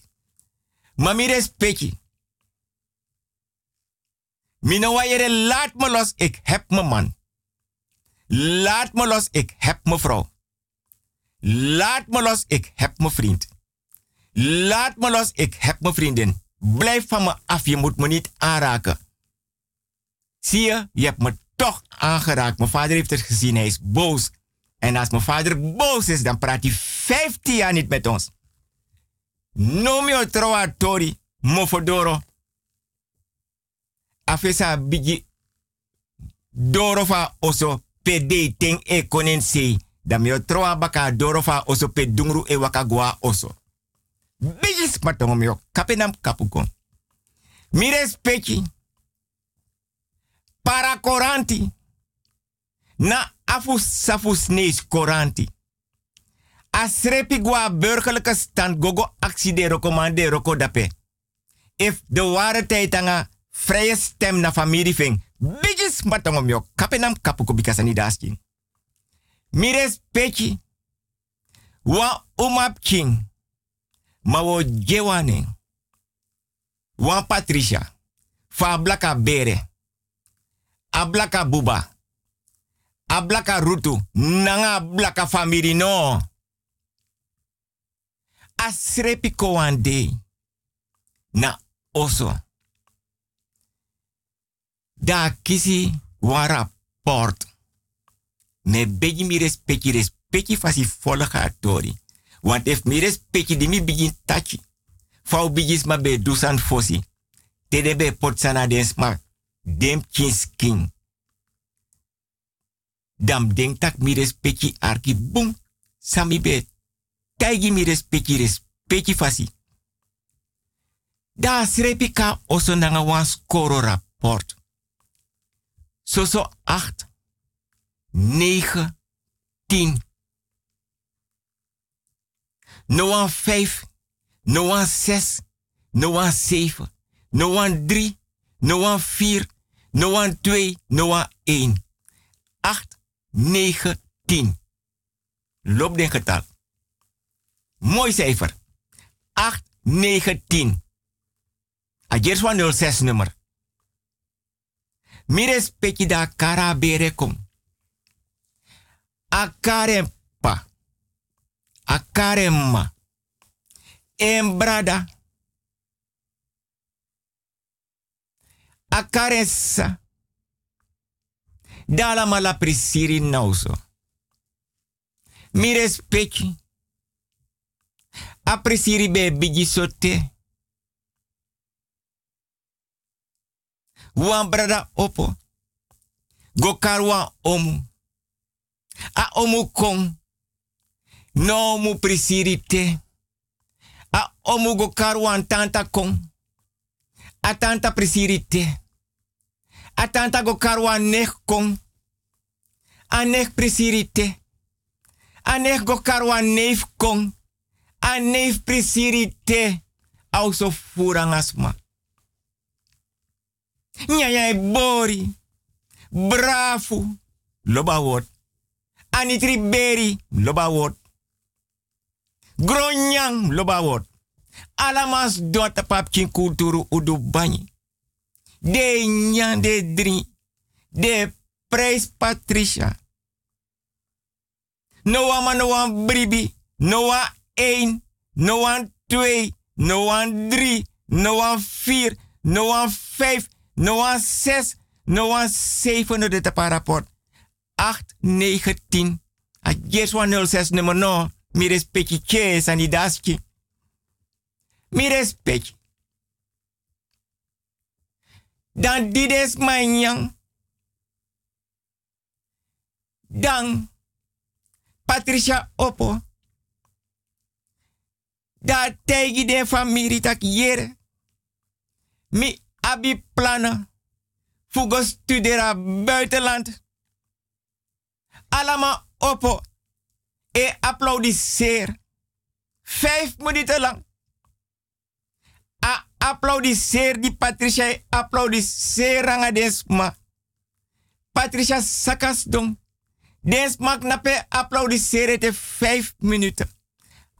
Ma mi respecti. Mina wajere, laat me los, ik heb mijn man. Laat me los, ik heb mijn vrouw. Laat me los, ik heb mijn vriend. Laat me los, ik heb mijn vriendin. Blijf van me af, je moet me niet aanraken. Zie je, je hebt me toch aangeraakt. Mijn vader heeft het gezien, hij is boos. En als mijn vader boos is, dan praat hij 15 jaar niet met ons. Noem je trouwa tori, mofodoro. Afesa bigi dorofa oso pede ting e konen sei. Da mi troa baka dorofa oso pe dungru e wakagwa oso. Bigi smatongo mi kapenam kapukon. Mi respecti. Para koranti. Na afus safus nees koranti. Asrepi gwa burgerlijke stand gogo actie de recommande roko dape. If de ware tijd anga vrije stem na familie ving. Bigis matongo mio kapenam kapuko bikasani daskin. Mires pechi. Wa umap king. Ma wo jewane. Wa Patricia. Fa blaka bere. Ablaka buba. Ablaka rutu. Nanga blaka family no. Asrepi ko one day. Na oso Da kisi wan rapport. Me beji mi respecti respecti fasi volga atori. Want if mi respecti di mi begin tachi. Fau bigis ma be dusan fosi. Tede be potsana den sma. Dem kins king. Dam denk tak mi respecti arki boom. Sami be. Taigi mi respecti respecti fasi. Da srepi ka oso nanga wan skoro rapport. So so 8, 9, 10. No wan 5, no wan 6, no wan 7, no wan 3, no wan 4, no wan 2, no wan 1. 8, 9, 10. Loop den getal. Mooi cijfer. 8, 9, 10. Agers van 06 nummer. Mires peki da kara bere kom. Akare pa. Akare ma. En brada. Akare sa. Dala mala prisiri nauso. Mires peki. A prisiri be bigi sote. brada opo. Go karwa omu. A omu kong. No mu prisirite. A omu go karwan tanta kong. A tanta prisirite. A tanta go karwan nech kong. A nech prisirite. A nech go karwan neef kong. A neef prisirite. Also furangasma. Nyanya bori. Bravo. Loba word. Anitri beri. Loba word. Gronyang. Loba word. Alamas dota papkin kulturu udu. De nyan de drie. De prijs Patricia. Noah Noah bribi. Noah 1. Noah 2. Noah 3. Noah 4. Noah 5. Noah 6, Noah 7 de rapport. 8, 9, 10. A yes 106 nummer no. Mi respecti ches aan die daski. Mi respecti. Dan dides manyang. Dan Patricia Oppo. Da tegi de familie tak yere. Mi abi plannen. Fugo studera buitenland. Allemaal oppo. E applaudisseer. Vijf minuten lang. Applaudisseer die Patricia. Applaudisseer desma. Patricia sakas dong. Desma knappe applaudisseer vijf minuten.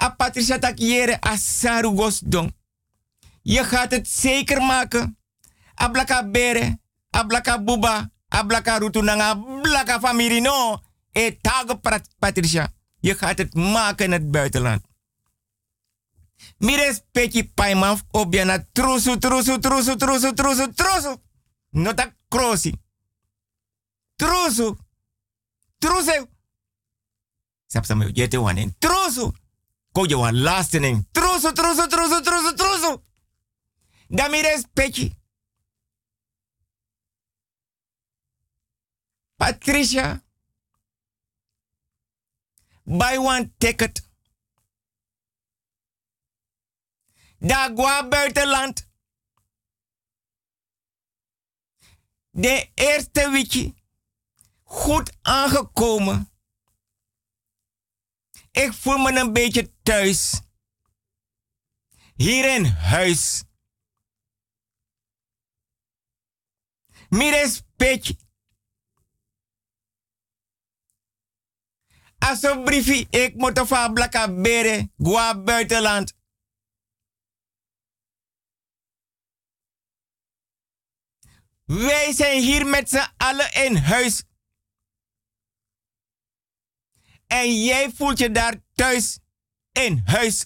A Patricia takiere a sarugos dong. Je gaat het zeker maken ablaka bere, ablaka buba, ablaka rutunanga, ablaka familie no. E tage Patricia. Je gaat het maken in het buitenland. Mires peki paimaf obiana trusu, trusu, trusu, trusu, trusu, trusu. Nota krosi. Trusu. Trusu. Sap sam jete wanen. Trusu. Ko je wan lastening. Trusu, trusu, trusu, trusu, trusu. Damires peki. Patricia, buy one ticket. Dagwa buitenland. De eerste wiki. Goed aangekomen. Ik voel me een beetje thuis. Hier in huis. Mires petje. Briefi, ik moet van blaka bere, gwa buitenland. Wij zijn hier met z'n allen in huis. En jij voelt je daar thuis in huis.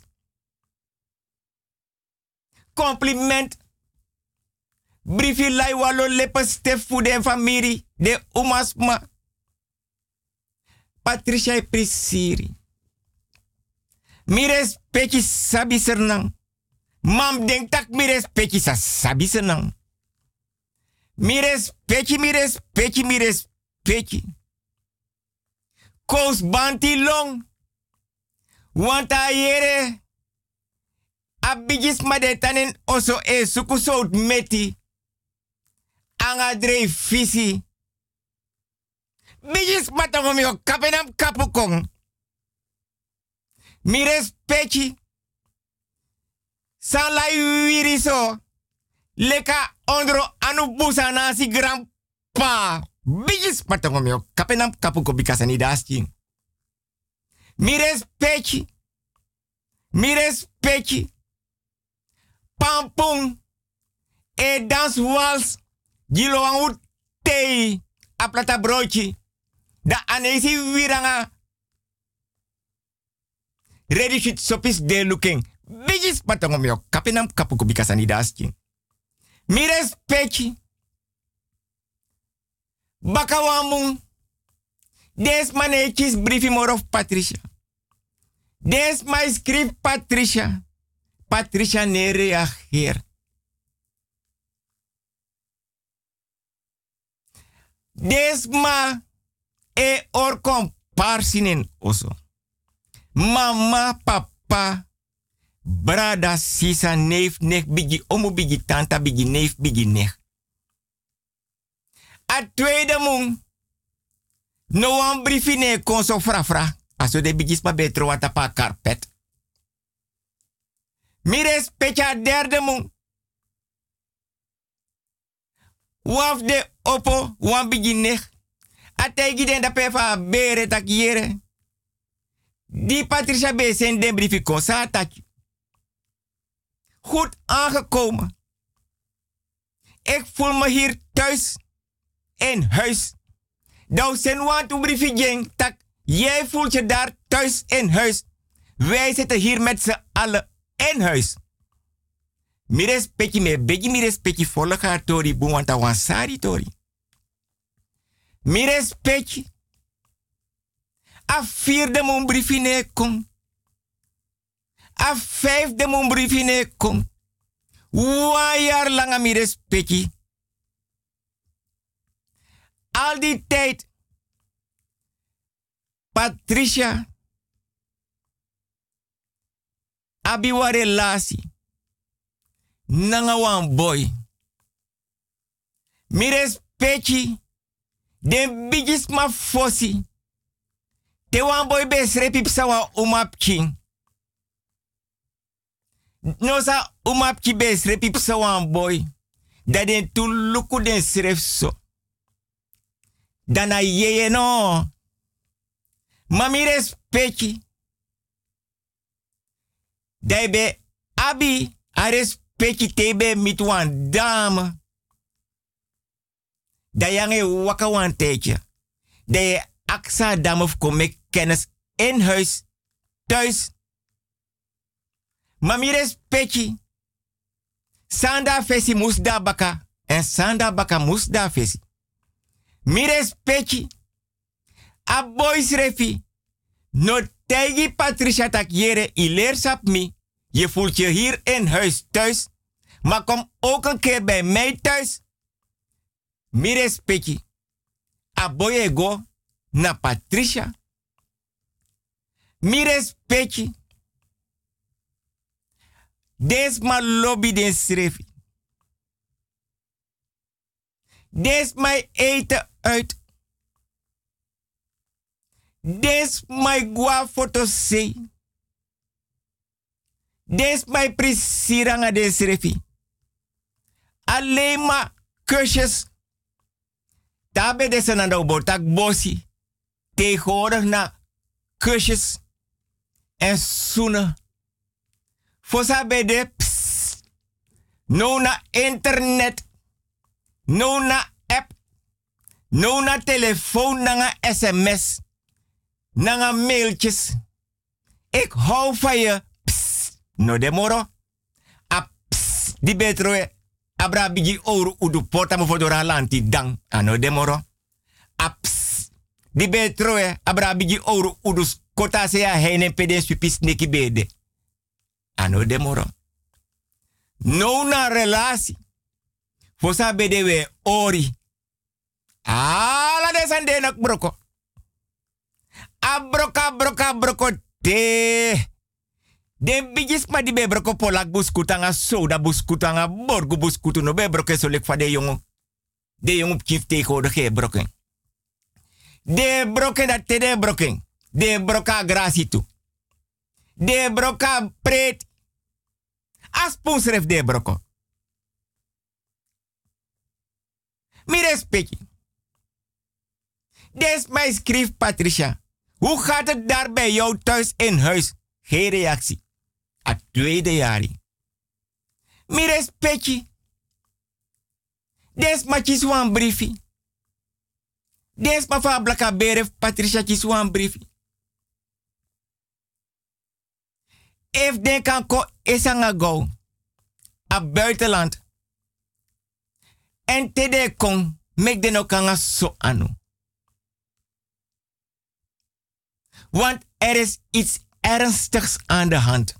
Compliment. Briefi lai walo lepe stef fu de familie. De umasma. Patricia prisiri. Mires peki sabi sernang. Mam denk tak mires peki sa sabi sernang. Mires peki, mires peki, mires peki. Kous banti long. Want a yere. Abigis madetanen oso e suku sout meti. Anga drei fisi. Bigis matangom yo kapenam kapukong. Mires pechi. San lai wiri so. Leka ondro anu busa nasi grandpa. Bigis matangom yo kapenam kapukong bikasani dasting. Mires pechi. Mires pechi. Pampung. E dans wals. Gilo ang tei. Aplata broodje. Da anesi wiranga. Ready shit sopis de looking. Bigis patongom yo. Kapinam kapuko bikasani dasking. Mires pechi. Bakawamung. Des manetjes briefie more of Patricia. Des script Patricia. Patricia ne reageer. Des ma e or comparsinen oso. Mama, papa, brada, sisa, neef, neef, bigi, omu, bigi, tanta, bigi, neef, bigi, neef. A tweede mong, no one briefine kon so fra fra. Aso de bigis pa betro wata pa carpet. Mire specha derde mong. Waf de opo, wan bigi nech. A tegi den da pefa bere tak yere. Die Patricia B. zijn den briefje kon sataki. Goed aangekomen. Ik voel me hier thuis. In huis. Nou zijn want to briefje jeng tak. Jij voelt je daar thuis in huis. Wij zitten hier met z'n allen in huis. Mires peki me begi mires peki volg haar tori buwanta wansari tori. Mires peki. A vierde mon briefine kom. A vijfde mon briefine kom. Een jaar lang aan mires peki. Al die tijd. Patricia. Abiwa relatie. Nanga wan boy. Mires peki. Den bigis ma fosi. Te wan boy be srepi psa wan umapki. No sa umapki be srepi psa wan boy. Da den tu luku den sref so. Dana yeye no. Mami respecti. Dai be abi a respecti tebe mit wan dame. Da yange waka wan je aksa dame of kennis in huis, thuis. Mami respecti. Sanda fesi mus da baka. En sanda baka mus da fesi. Mi respecti. A boys refi. No tegi Patricia tak jere i leer sap mi. Je voelt je hier in huis thuis. Maar kom ook een keer bij mij thuis. Mi respecti. A boy ego na Patricia. Mi respecti. Des ma lobby den srefi. Des eten uit. Des my gua foto se. Des prisiranga des refi. Alleen maar kusjes. Daarbij des aan de botak bossi. Tegenwoordig na kusjes en zoenen. Voor bij de pss. No na internet. No na app. No na telefoon, na sms. Na mailtjes. Ik hou van je. Psst. No de moro. A psst. Die betroe. abra bigi ouro udu porta mo fodora lanti dang ano demoro aps di betroe abra bigi ouro udu kota se ya heine peden pipis neki bede ano demoro no na relasi fosa bede we ori ala de sande nak broko abroka broka broko te Den bigis ma di be broko polak buskutanga soda buskutanga borgu buskutu no be broke so lek fa de. De jongen op tegen de. De broken dat te de broken. De broka grasi tu. De broka pret. As ref de broko. Mi respecti. Des mij schrift Patricia. Hoe gaat het daar bij jou thuis in huis? Geen reactie a tweede jari. Mi respecti. Des ma wan briefi. Des ma fa blaka Patricia chis wan briefi. If den kan ko esanga go. A buitenland. En te de kon. Mek de no kanga so anu. Want er is iets ernstigs aan de hand.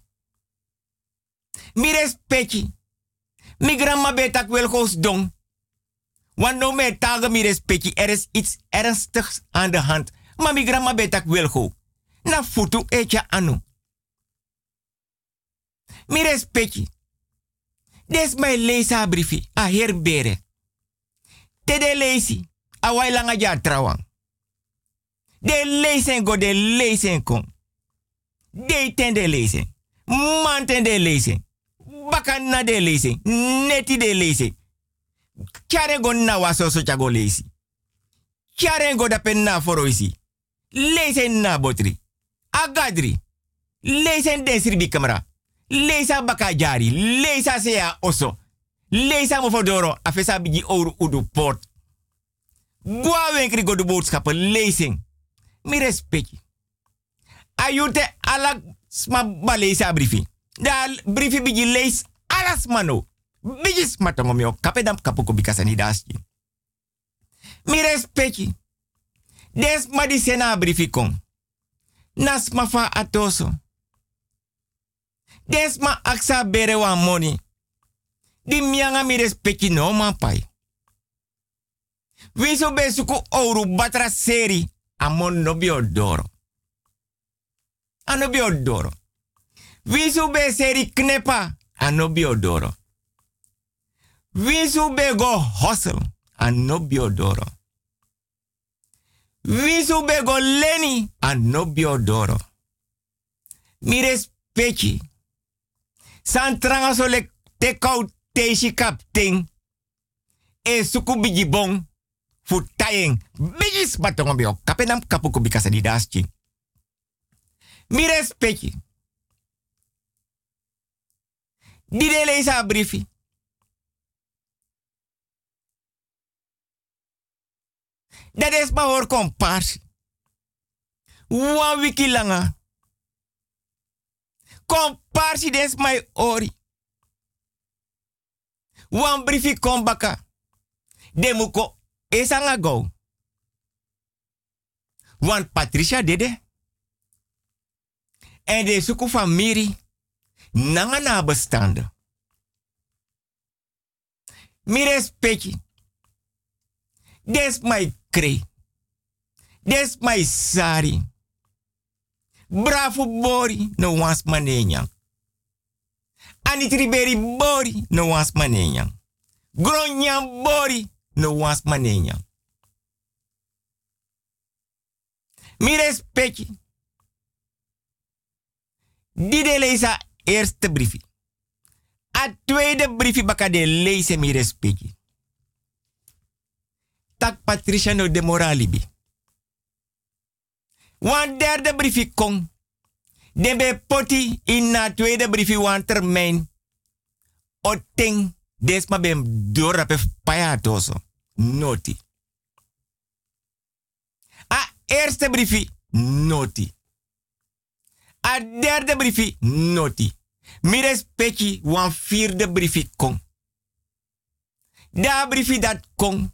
Mi respecti. Mi grandma betak wil goos dong. Want no me tage mi respecti. Er is iets ernstigs aan de hand. Maar mi grandma betak wil go. Na futu echa anu. Mi respecti. Des my leesa briefi. A herbere. Te leesi. A wai langa ja trawang. De lezen go de lezen kon. De ten de lezen. Man ten de lezen de lezi. Neti de lezi. Kjare go na waso so chago lezi. Kjare go da pen na foroisi. Lezen na botri. Agadri. Lezen desri bi kamera. Leza baka jari. Leza sea oso. Leza mo fodoro. Afesa bigi ouro udu port. Gwa wenkri go du boodschappen. Lezen. Mi respecti. Ayute ala sma baleza briefi. Da briefi bigi lees alas mano. Bigis matongo mi o kapedam kapuko bikasa ni dasji. Mi respecti. Des ma di. Nas ma fa atoso. Des ma aksa bere wa money. Di mianga mi respecti no man pai. Wiso besuku ouro batra seri. Amon no biodoro. Ano biodoro. Wisu be seri knepa anobio doro. Wisu be go hustle anobio doro. Wisu be go leni anobio doro. Mi respecti. Santranga so le te kau teishi kapting. E suku bigi bon. Fu tayeng. Kapenam kapuku bikasa di daschi. Mi respecti. Di de lees briefi. Dat is maar hoor wiki langa. Comparsie des my ori. Wan kom baka. Demuko esanga go. Wan Patricia dede. En de suku familie nanga nabestaanden. Mi respecti. Des my kre. Des my sari. Bravo bori no wans manenya. Ani triberi bori no wans manenya. Gronyan bori no wans manenya. Mi respecti. Dide leisa eerste briefje. A tweede briefje baka de lezen mi respecti. Tak Patricia no de moralibi. Wan derde briefje kon. De be poti in na tweede briefje wan termijn. O ting desma bem dorape payatoso. Noti. A eerste briefje noti. A derde briefi noti. Mi respecti wan vierde briefi kon. Da brifi dat kon.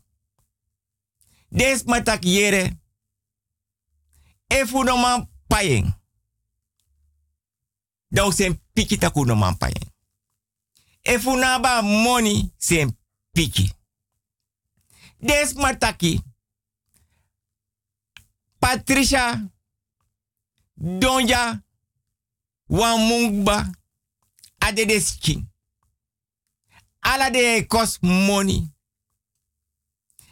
Des matak yere. Efu no man payeng. Da sen piki taku no man payeng. Efu money sen piki. Des mataki. Patricia Donja Wamungba Adedeski. Ala de kos money.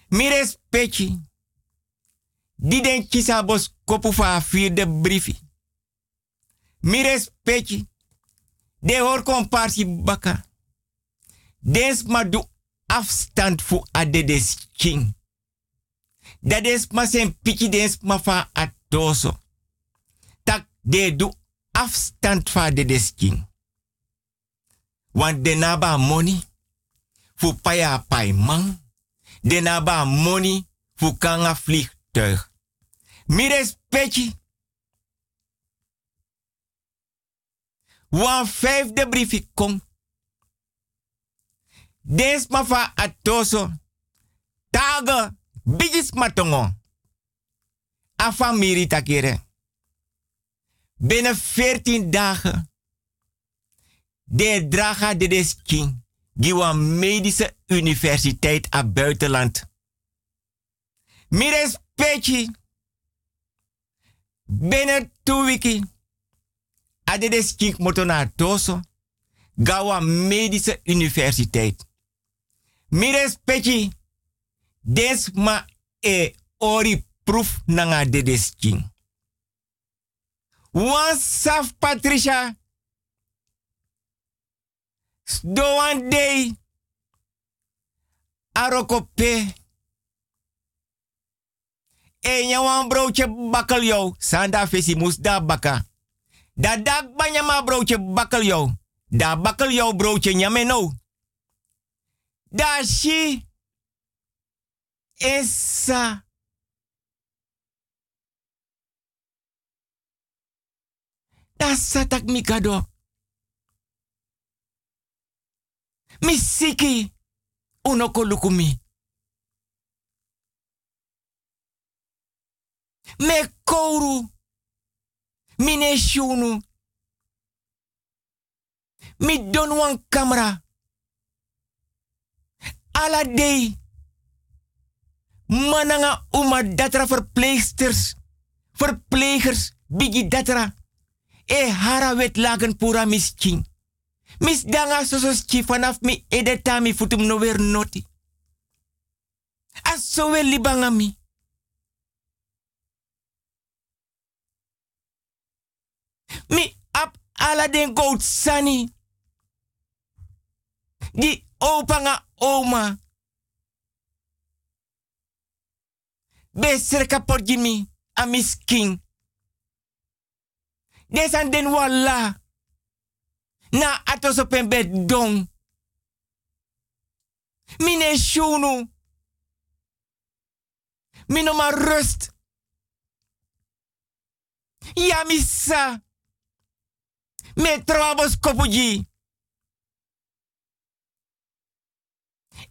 Mi respecti. Die den kisa bos kopu fa vierde briefi. Mi respecti. De hoor komparsi baka. Des ma du afstand fu adedes king. Dat is ma sen piki des ma fa atoso. Tak de du afstand fa adedes king. Want de naba money fu paya pai man. De naba money fu kanga vliegtuig. Mi respecti. Wan vijfde briefje kom. Des ma fa atoso. Taga bigis matongo. A familie takere. Binnen 14 dagen. De draga de desking. Giwa medische universiteit a buitenland. Mi respecti. Binnen twee weken. A de desking moto naar Toso. Gawa medische universiteit. Mi respecti. Des ma e ori proof nanga de desking. Wan saf Patricia. Do one day. Arokope. E nya wan broodje bakkel yo. Sanda fesi moes da baka. Da dak banya ma broodje bakkel yo. Da bakkel yo broodje nyame no. Da shi. Esa. Da satak mikado. Misiki. Unoko lukumi. Me kouru. Mine shunu. Mi wan camera. Ala. Mananga uma datra verpleegsters. Verplegers. Bigi datra. E hara wet lagen pura misking. Mis danga sosos chi vanaf mi edeta mi futum no weer noti. Aso we libanga mi. Ap ala den goat sani. Di opanga oma. Beser kapot jimi a misking. Desan den. Na atos op bed dong. Mine shunu. Mino maar rust. Ja. Me trabos kopuji.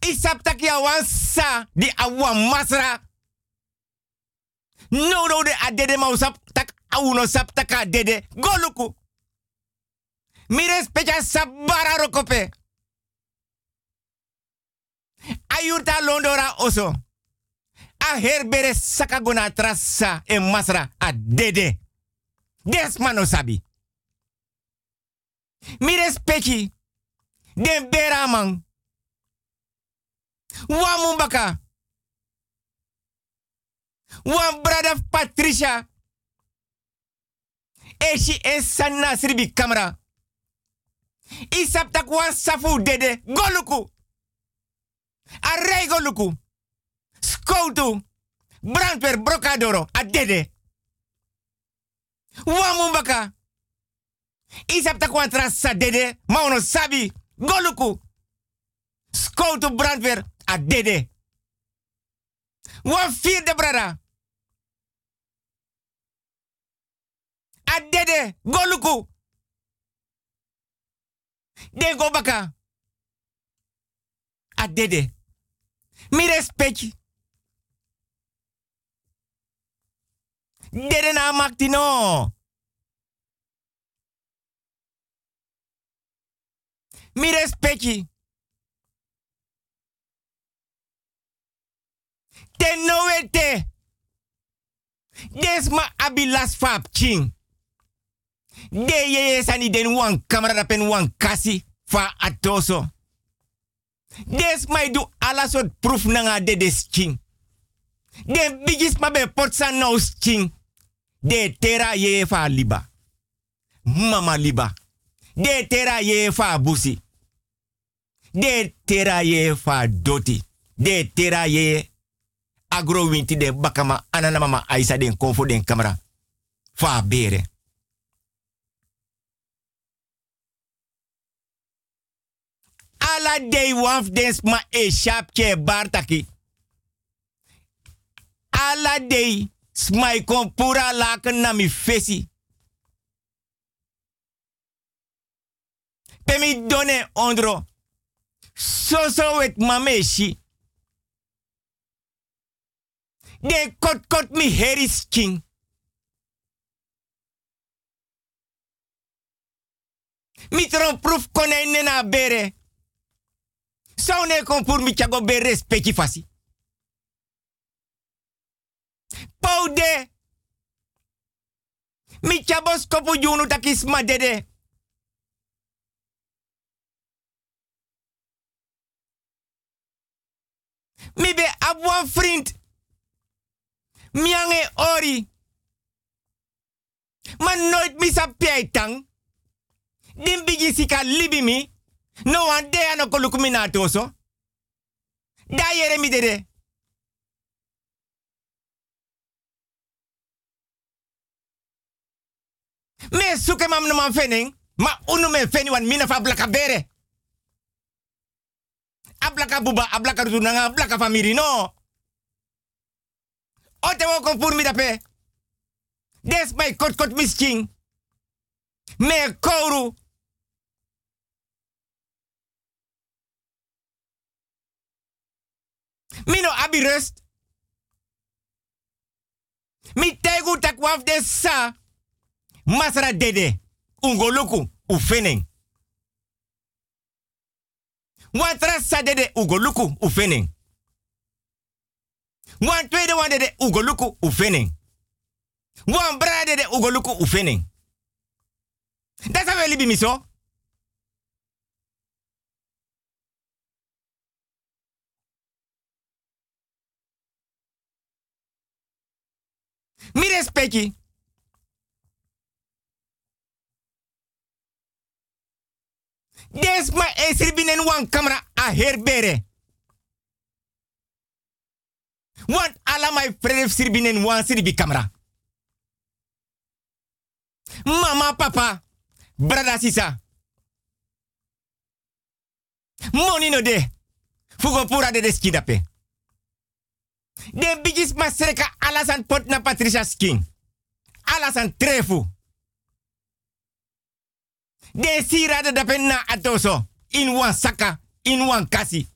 Isap tak ya wansa di awan masra. No no de adede ma usap tak auno sap taka dede. Goluku. Mire specha sabara rokope. Ayurta londora oso. A herbere sakagona trasa e masra a dede. Desmano sabi. Mire spechi. Den beraman. Wamumbaka. Wan brada Patricia. Eshi esan nasribi camera. Isap tak wan safu dede. Goluku. Arrei goluku. Skoutu. Brandweer brocadoro. A dede. Wamumbaka. Isap tak wan trasa dede. Mauno sabi. Goluku. Skoutu brandweer. A dede. Wan vierde brada. A dede. Goluku. Den go baka. A dede. Mi respecti. Dede na makti no. Mi respecti. Ten no wete. Des ma abilas fap ching. De ye sani den wan kamera pen wan kasi fa atoso. Des mai du ala proof nanga de des ching. De bigis ma be potsa nou ching. De tera ye fa liba. Mama liba. De tera ye fa busi. De tera ye fa doti. De tera ye agro winti de bakama anana mama aisa den konfo den kamera. Fa bere. Ala day wanf dens ma e shapke bartaki. Ala day smai kon pura laken na mi fesi. Pemi done ondro. So so wet mameshi. De kot kot mi heris king. Proof konene na bere. Zou ne kon pour mi chago be respecti fasi. Paude. Mi chabos kopu junu takis madede. Mi be abwan vriend. Miange ori. Maar nooit misa pietang. Din bigi sika libi mi. No one day ano koluku mi. Da yere mi dede. Me suke mam no man fening. Ma unu me feni wan mina fa blaka bere. Ablaka buba, ablaka runanga, ablaka famiri no. Ote wo kon pur mi dape. Des mai kot kot misking. Me kouru. Mino abi rust. Mi tegu tak waf de sa. Masra dede. Ungoluku ufening. Wantra sa dede ugoluku ufening. Wan tweede wan dede ugoluku ufening. Wan bra dede ugoluku ufening. Dat is wel libi miso. Mi respecti. Des ma esri binen wan camera a herbere. Want ala my frère sirbinen wan sirbi camera. Mama, papa, brada sisa. Moni no de. Fugo pura de deskidape. De bigis masreka alasan pot na Patricia Skin. Alasan trefu. De sira de dapen na atoso. In wan saka, in wan kasi.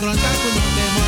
Sabi fa gronta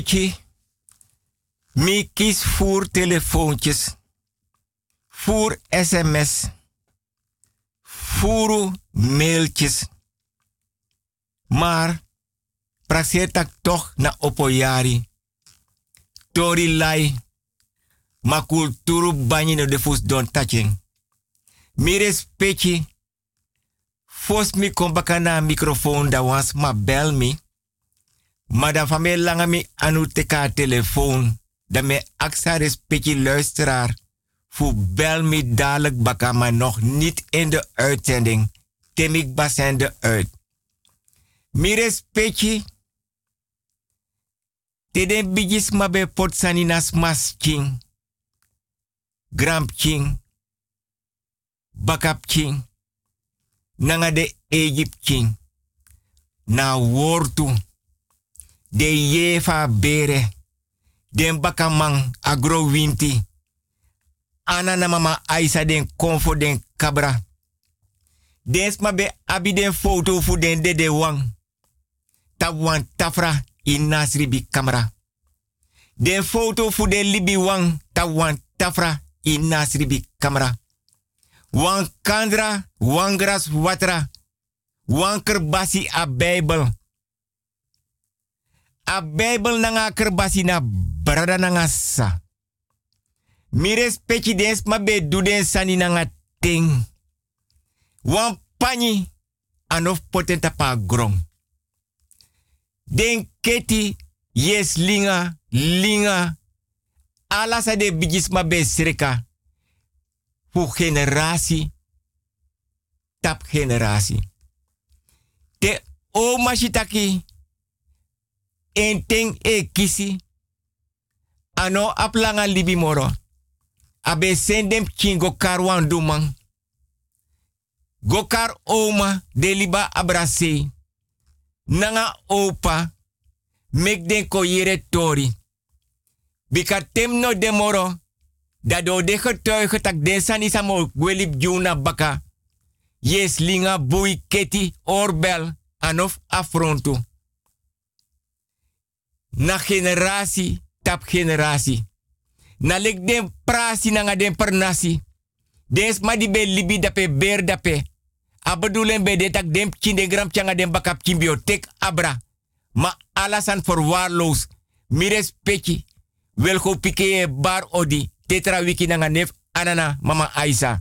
Respecti. Mi kies voor telefoontjes. Voor sms. Voor mailtjes. Maar, praxeer tak toch na opoyari. Tori lai. Ma kulturu banyi de fus don touching. Mi respecti. Fos mi kom baka na microfoon da wans ma bel mi. Maar dan van mij langer me anu teka telefoon. Dan me aksa respectie luisteraar. Voor bel me dadelijk baka, maar nog niet in de uitzending. Temik basen de uit. Mi respectie. Teden bigis ma be potsani nas mas king. Gramp king. Bakap king. Nanga de Egypt king. Na wortu de yefa bere, den bakamang agro winti, ana na mama aisa den konfo den kabra. Den sma be abi den foto fu den de de wang. Ta wan tafra in nasri bi. Den foto fu den libi wang ta wan tafra in nasri bi kamera. Wan kandra, wan gras watra, wan kerbasi a a Bijbel nanga kerbasi na brada nanga sa. Mi respecti dens ma be nanga ting. Wan anof potenta pa grong. Den keti yes linga, linga. Alasa de bigis ma be sreka. Fu generasi tap generasi. Te o en ting e kisi. Ano aplanga libi moro. Abe sendem chingo karwan dumang. Gokar oma de liba abrase. Nanga opa. Mek den ko yere tori. Bika tem no de moro. Da do de getuige tak den sani samo gwelip baka. Yes linga bui keti orbel anof afrontu na generasi tap generasi. Na lek den prasi na den pernasi. Des ma di be libi dape ber dape. A bedoelen be de tak den kinde gram changa den bakap kimbio tek abra. Ma alasan verwaarloos. Mires peki. Welko pike bar odi. Tetra wiki na nef anana mama Aisa.